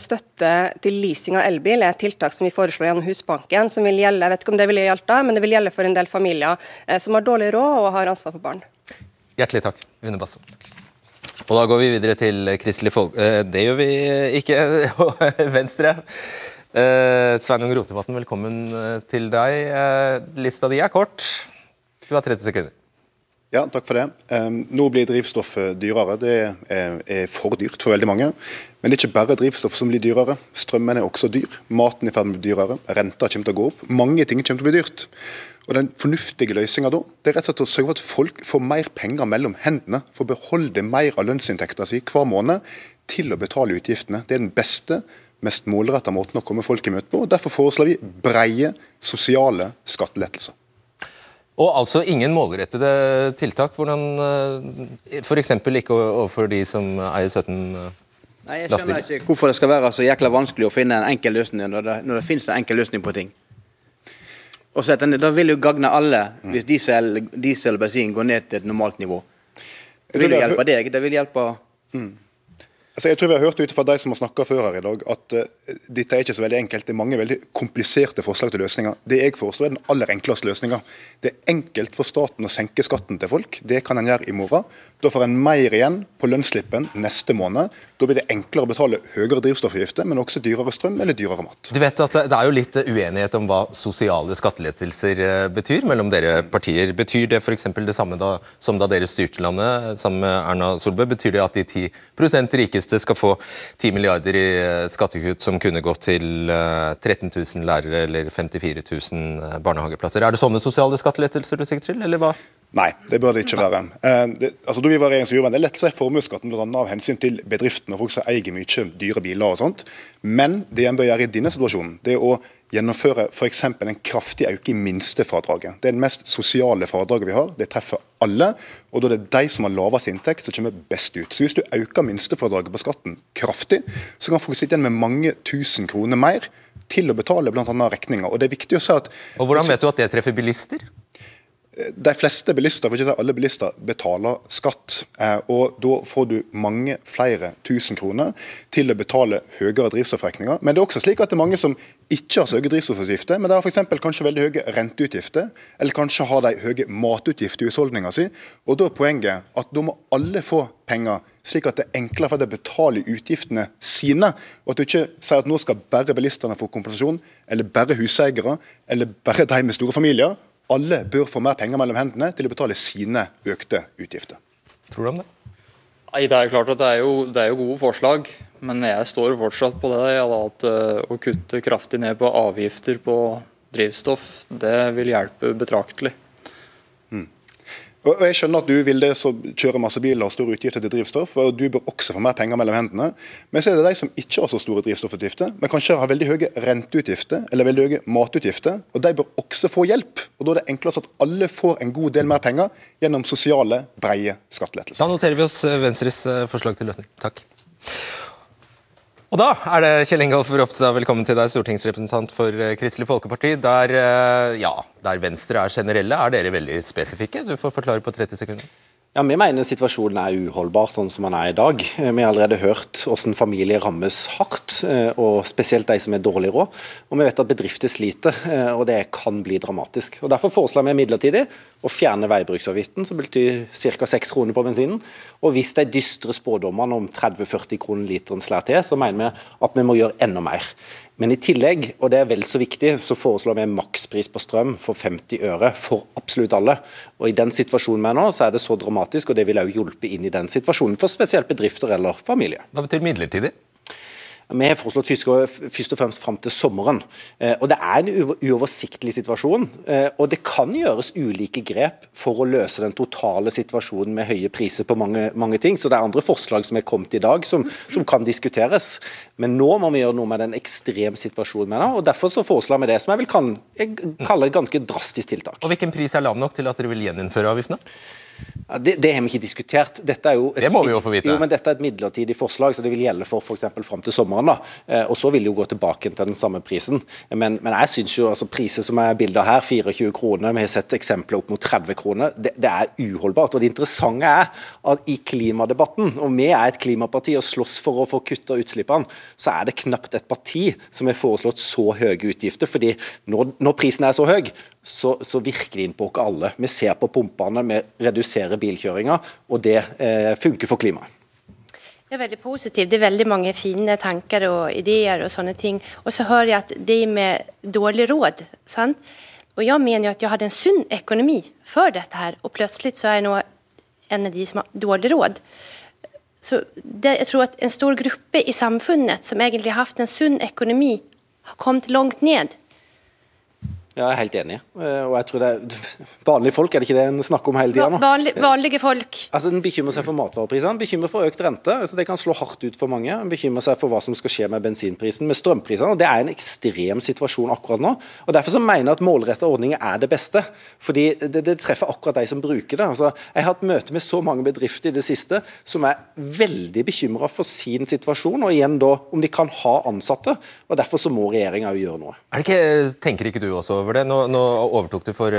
støtte til leasing av elbil er et tiltak som vi foreslår gjennom Husbanken. som vil gjelde, jeg vet ikke om det vil gjelde, men det vil gjelde for en del familier eh, som har dårlig råd og har ansvar for barn. Hjertelig takk, Une Basse. Og Da går vi videre til Kristelig Folk... Eh, det gjør vi ikke. [laughs] Venstre. Eh, Sveinung Rotevatn, velkommen eh, til deg. Eh, lista di er kort. Du har 30 sekunder. Ja, takk for det. Nå blir drivstoffet dyrere. Det er, for dyrt for veldig mange. Men det er ikke bare drivstoff som blir dyrere. Strømmen er også dyr. Maten er i ferd med å bli dyrere. Renta kommer til å gå opp. Mange ting kommer til å bli dyrt. Og Den fornuftige løsninga da, det er rett og slett å sørge for at folk får mer penger mellom hendene. Får beholde mer av lønnsinntekta si hver måned til å betale utgiftene. Det er den beste mest målretta måten å komme folk i møte på. og Derfor foreslår vi breie sosiale skattelettelser. Og altså ingen målrettede tiltak? Hvordan eh, F.eks. ikke overfor de som eier 17 lastebiler? Nei, Jeg skjønner ikke hvorfor det skal være så jækla vanskelig å finne en enkel løsning når det, når det finnes en enkel løsning på ting. Og så den, Da vil jo gagne alle hvis diesel, diesel og bensin går ned til et normalt nivå. Det vil jo hjelpe deg, det vil hjelpe mm. Altså, jeg tror vi har hørt ut fra de som har snakka før her i dag, at uh, dette er ikke så veldig enkelt. Det er mange veldig kompliserte forslag til løsninger. Det jeg foreslår er den aller enkleste løsninga. Det er enkelt for staten å senke skatten til folk. Det kan en gjøre i morgen. Da får en mer igjen på lønnsslippen neste måned. Da blir det enklere å betale høyere drivstoffavgifter, men også dyrere strøm eller dyrere mat. Du vet at Det er jo litt uenighet om hva sosiale skattelettelser eh, betyr mellom dere partier. Betyr det f.eks. det samme da, som da dere styrte landet sammen med Erna Solberg? Betyr det at de 10% rikeste rikeste skal få 10 milliarder i eh, skattekutt som kunne gått til 13 eh, 000 lærere eller 54 000 eh, barnehageplasser. Er det sånne sosiale skattelettelser du sikter til, eller hva? Nei, det bør det ikke være. Eh, det, altså, da vi var regjering, så gjorde vi det lett å i formuesskatten bl.a. av hensyn til bedriftene og folk som eier mye dyre biler og sånt. Men det en bør gjøre i denne situasjonen, det er å gjennomføre f.eks. en kraftig økning i minstefradraget. Det er det mest sosiale fradraget vi har. Det treffer alle. Og da er det de som har lavest inntekt, som kommer best ut. Så hvis du øker minstefradraget på skatten kraftig, så kan folk sitte igjen med mange tusen kroner mer til å betale bl.a. regninger. Og det er viktig å si at... Og Hvordan vet du at det treffer bilister? De fleste bilister, for ikke å si alle bilister, betaler skatt. Eh, og Da får du mange flere tusen kroner til å betale høyere drivstoffregninger. Men det er også slik at det er mange som ikke har så høye drivstoffutgifter, men de har eksempel kanskje veldig høye renteutgifter, eller kanskje har de høye matutgifter i husholdninga si. Og da er poenget at da må alle få penger, slik at det er enklere for dem å betale utgiftene sine. Og at du ikke sier at nå skal bare bilistene få kompensasjon, eller bare huseiere, eller bare de med store familier. Alle bør få mer penger mellom hendene til å betale sine økte utgifter. Tror du om det? Nei, Det er klart at det er jo, det er jo gode forslag, men jeg står fortsatt på det. Ja, at uh, Å kutte kraftig ned på avgifter på drivstoff, det vil hjelpe betraktelig. Og Jeg skjønner at du vil det som kjører masse biler og store utgifter til drivstoff, og du bør også få mer penger mellom hendene. Men så er det de som ikke har så store drivstoffutgifter, men kanskje har veldig høye renteutgifter eller veldig høye matutgifter. og De bør også få hjelp. og Da er det enklest at alle får en god del mer penger gjennom sosiale, breie skattelettelser. Da noterer vi oss eh, Venstres eh, forslag til løsning. Takk. Og da er det Kjell Ingolf Ropstad, velkommen til deg, stortingsrepresentant for eh, Kristelig Folkeparti. Der, eh, ja, der Venstre er generelle, er dere veldig spesifikke? Du får forklare på 30 sekunder. Ja, Vi mener situasjonen er uholdbar sånn som den er i dag. Eh, vi har allerede hørt hvordan familier rammes hardt, eh, og spesielt de som har dårlig råd. Og vi vet at bedrifter sliter, eh, og det kan bli dramatisk. Og Derfor foreslår vi midlertidig å fjerne veibruksavgiften, som betyr ca. 6 kroner på bensinen. Og hvis de dystre spådommene om 30-40 kroner literen slår til, så mener vi at vi må gjøre enda mer. Men i tillegg, og det er vel så viktig, så foreslår vi makspris på strøm for 50 øre for absolutt alle. Og I den situasjonen vi er nå, så er det så dramatisk, og det vil også hjelpe inn i den situasjonen for spesielt bedrifter eller familier. Hva betyr midlertidig? Vi har foreslått først og fremst fram til sommeren. Eh, og Det er en uoversiktlig situasjon. Eh, og Det kan gjøres ulike grep for å løse den totale situasjonen med høye priser på mange, mange ting. Så Det er andre forslag som er kommet i dag som, som kan diskuteres. Men nå må vi gjøre noe med den ekstremsituasjonen. Med og Derfor så foreslår vi det som jeg vil kalle et ganske drastisk tiltak. Og Hvilken pris er lav nok til at dere vil gjeninnføre avgiftene? Det, det, har vi ikke diskutert. Dette er jo et, det må vi jo få vite. Jo, men Dette er et midlertidig forslag, så det vil gjelde for f.eks. fram til sommeren. da. Eh, og Så vil det jo gå tilbake til den samme prisen. Men, men jeg syns jo altså priser som er bilder her, 24 kroner, vi har sett eksempler opp mot 30 kroner, det, det, er uholdbart. Og Det interessante er at i klimadebatten, og vi er et klimaparti og slåss for å få kutta utslippene, så er det knapt et parti som har foreslått så høye utgifter. fordi når, når prisen er så høy, så, så virker det inn på oss alle. Vi ser på pumpene, vi reduserer bilkjøringa, og det eh, funker for klimaet. Det er veldig positivt. Det er veldig mange fine tanker og ideer og sånne ting. Og så hører jeg at det med dårlig råd. sant? Og jeg mener jo at jeg hadde en sunn økonomi før dette her, og plutselig så er jeg nå en av de som har dårlig råd. Så det, jeg tror at en stor gruppe i samfunnet som egentlig har hatt en sunn økonomi, har kommet langt ned. Ja, jeg er helt enig. Eh, og jeg tror det er [laughs] Vanlige folk, er det ikke det en snakker om hele tida nå? Vanlig, vanlige folk. Altså, En bekymrer seg for matvareprisene, bekymrer for økt rente. altså Det kan slå hardt ut for mange. En bekymrer seg for hva som skal skje med bensinprisen, med strømprisene. og Det er en ekstrem situasjon akkurat nå. og Derfor så mener jeg at målretta ordninger er det beste. Fordi det, det, treffer akkurat de som bruker det. altså Jeg har hatt møte med så mange bedrifter i det siste som er veldig bekymra for sin situasjon, og igjen da om de kan ha ansatte. og Derfor så må regjeringa gjøre noe. Er det ikke, tenker ikke du også over det. Nå, nå overtok du for,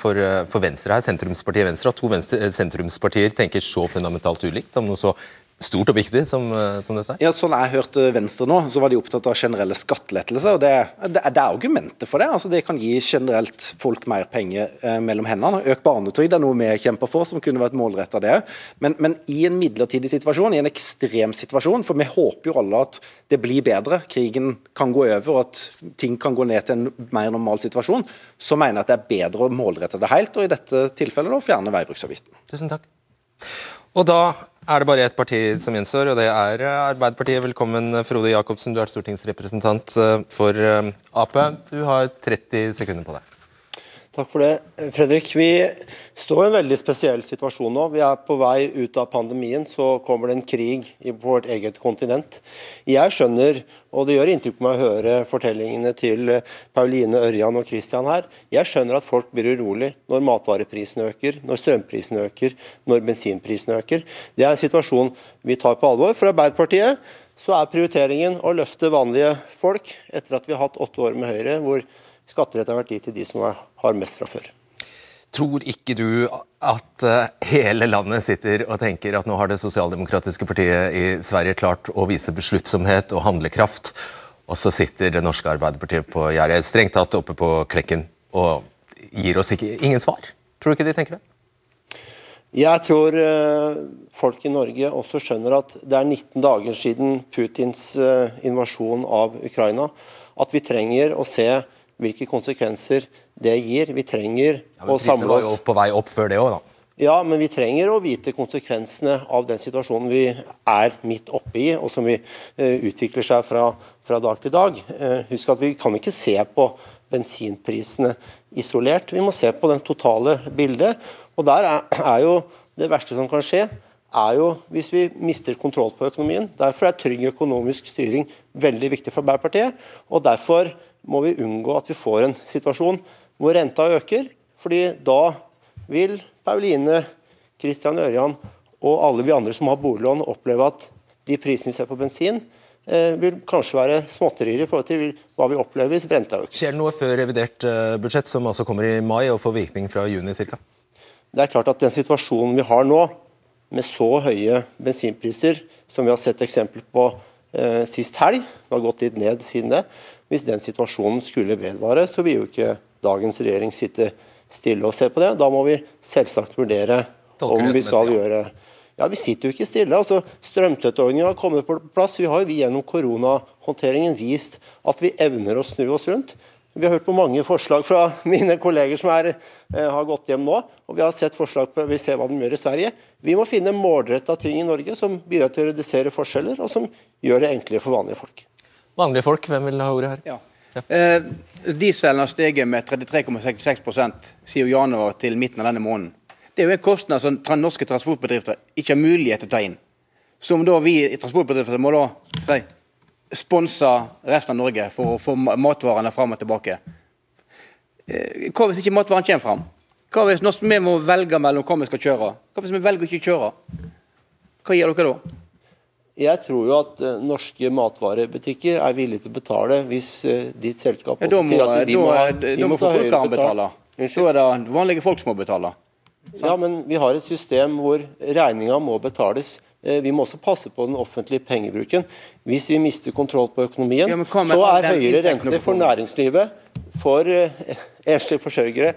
for, for, Venstre her, sentrumspartiet Venstre. At to venstre, sentrumspartier tenker så fundamentalt ulikt om noe så stort og viktig som, som, dette? Ja, Sånn jeg hørte Venstre nå, så var de opptatt av generelle skattelettelser. og Det, det, det er argumentet for det. altså Det kan gi generelt folk mer penger eh, mellom hendene. Økt barnetrygd er noe vi kjemper for, som kunne vært målretta det. Men, men i en midlertidig situasjon, i en ekstrem situasjon, for vi håper jo alle at det blir bedre, krigen kan gå over og at ting kan gå ned til en mer normal situasjon, så mener jeg at det er bedre å målrette det helt, og i dette tilfellet da fjerne veibruksavgiften. Tusen takk. Og da er det bare ett parti som gjenstår, og det er Arbeiderpartiet. Velkommen, Frode Jacobsen, du er stortingsrepresentant eh, for eh, Ap. Du har 30 sekunder på deg. Takk for det. Fredrik, vi står i en veldig spesiell situasjon nå. Vi er på vei ut av pandemien, så kommer det en krig på vårt eget kontinent. Jeg skjønner, og det gjør inntrykk på meg å høre fortellingene til Pauline, Ørjan og Christian her, jeg skjønner at folk blir urolig når matvareprisene øker, når strømprisene øker, når bensinprisene øker. Det er en situasjon vi tar på alvor. For Arbeiderpartiet så er prioriteringen å løfte vanlige folk, etter at vi har hatt åtte år med Høyre hvor skattelette har vært gitt til de som har mest fra før. Tror ikke du at eh, hele landet sitter og tenker at nå har det sosialdemokratiske partiet i Sverige klart å vise besluttsomhet og handlekraft, og så sitter det norske Arbeiderpartiet på gjerdet, strengt tatt oppe på Klekken, og gir oss ikke, ingen svar? Tror du ikke de tenker det? Jeg tror eh, folk i Norge også skjønner at det er 19 dager siden Putins eh, invasjon av Ukraina. At vi trenger å se hvilke konsekvenser det gir. Vi trenger Ja, å men Prisene var jo på vei opp før det også, da. Ja, men vi trenger å vite konsekvensene av den situasjonen vi er midt oppe i, og som vi uh, utvikler seg fra, fra dag til dag. Uh, husk at vi kan ikke se på bensinprisene isolert. Vi må se på den totale bildet. Og der er, er jo det verste som kan skje, er jo hvis vi mister kontroll på økonomien. Derfor er trygg økonomisk styring veldig viktig for Arbeiderpartiet. Og derfor må vi unngå at vi får en situasjon hvor renta øker. fordi da vil Pauline, Christian Ørjan og alle vi andre som har boliglån, oppleve at de prisene vi ser på bensin, eh, vil kanskje være småtterier i forhold til hva vi opplever hvis renta øker. Skjer det noe før revidert eh, budsjett, som altså kommer i mai og får virkning fra juni ca.? Det er klart at den situasjonen vi har nå, med så høye bensinpriser som vi har sett eksempler på eh, sist helg, det har gått litt ned siden det, hvis den situasjonen skulle vedvare, så vil jo ikke dagens regjering sitte stille og se på det. Da må vi selvsagt vurdere om vi skal gjøre Ja, vi sitter jo ikke stille. altså Strømstøtteordningen har kommet på plass. Vi har jo gjennom koronahåndteringen vist at vi evner å snu oss rundt. Vi har hørt på mange forslag fra [laughs] mine kolleger som er, eh, har gått hjem nå. og Vi har sett forslag på, vi ser hva de gjør i Sverige. Vi må finne målretta ting i Norge som bidrar til å redusere forskjeller, og som gjør det enklere for vanlige folk. Vanlige folk, hvem vil ha ordet her? Ja. Eh, dieselen har steget med 33,66% siden januar til midten av denne måneden. Det er jo en kostnad som norske transportbedrifter ikke har mulighet til å ta inn. Som da vi i transportbedrifter må da sponse resten av Norge for å få matvarene fram og tilbake. Eh, hva hvis ikke matvaren kommer fram? Hva hvis vi må velge mellom hva vi skal kjøre? Hva hvis vi velger å ikke kjøre? Hva gjør dere da? Jeg tror jo at eh, norske matvarebutikker er villige til å betale hvis eh, ditt selskap Ja, også må, sier at vi da, må, ha- da vi må må ta høyere betale. Da er det vanlige folk som må betale. Ja, men vi har et system hvor regninga må betales. Eh, Vi må også passe på den offentlige pengebruken. Hvis vi mister kontroll på økonomien, Ja, så er høyere rente for næringslivet, for [laughs] enslige forsørgere,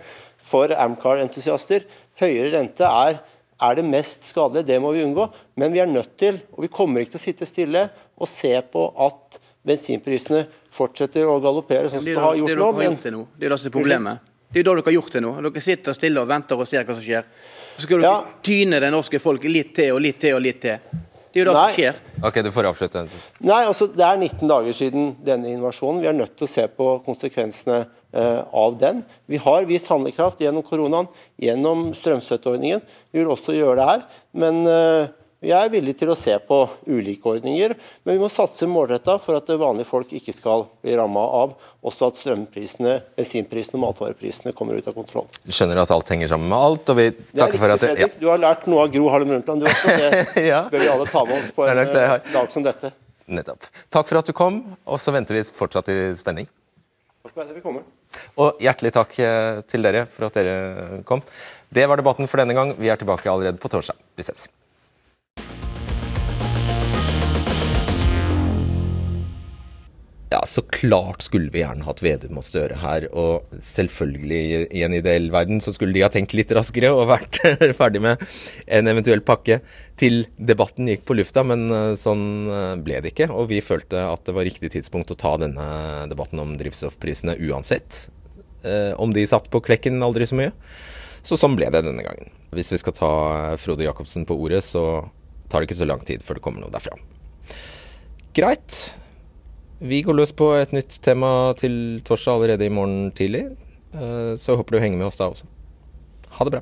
for Amcar-entusiaster Høyere rente er, er det mest skadelige. Det må vi unngå. Men vi er nødt til, og vi kommer ikke til å sitte stille og se på at bensinprisene fortsetter å galoppere, sånn som Det det har det gjort nå. Men gjort til nå. Det er det som er problemet. Det er det dere har gjort til nå. Dere sitter stille og venter og ser hva som skjer. Så skal dere tyne det norske folk litt til og litt til og litt til. Det er jo det Nei. som skjer. Ok, du får avslutte. Nei, altså Det er 19 dager siden denne invasjonen. Vi er nødt til å se på konsekvensene eh, av den. Vi har vist handlekraft gjennom koronaen, gjennom strømstøtteordningen. Vi vil også gjøre det her. Men eh, vi er villige til å se på ulike ordninger. Men vi må satse målretta for at vanlige folk ikke skal bli ramma av også at strømprisene, bensinprisene og matvareprisene kommer ut av kontroll. Du skjønner at alt henger sammen med alt, og vi Det er takker for riktig, at Fredrik. Du har lært noe av Gro Harlem Brundtland, du også. [laughs] Det Ja. bør vi alle ta med oss på er en det eh, dag som dette. Nettopp. Takk for at du kom, og så venter vi fortsatt i spenning. Takk for at jeg fikk komme. Og hjertelig takk eh, til dere for at dere kom. Det var debatten for denne gang. Vi er tilbake allerede på torsdag. Vi ses. Ja, så klart skulle vi gjerne hatt Vedum og Støre her, og selvfølgelig i en ideell verden så skulle de ha tenkt litt raskere og vært [laughs] ferdig med en eventuell pakke til debatten gikk på lufta, men eh, sånn eh, ble det ikke. Og vi følte at det var riktig tidspunkt å ta denne debatten om drivstoffprisene uansett. eh, Om de satt på klekken aldri så mye. Så sånn ble det denne gangen. Hvis vi skal ta Frode Jacobsen på ordet, så tar det ikke så lang tid før det kommer noe derfra. Greit. Vi går løs på et nytt tema til torsdag allerede i morgen tidlig. Eh, Så håper du henger med oss da også. Ha det bra.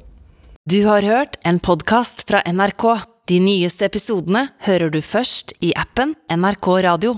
Du har hørt en podkast fra NRK. De nyeste episodene hører du først i appen NRK Radio.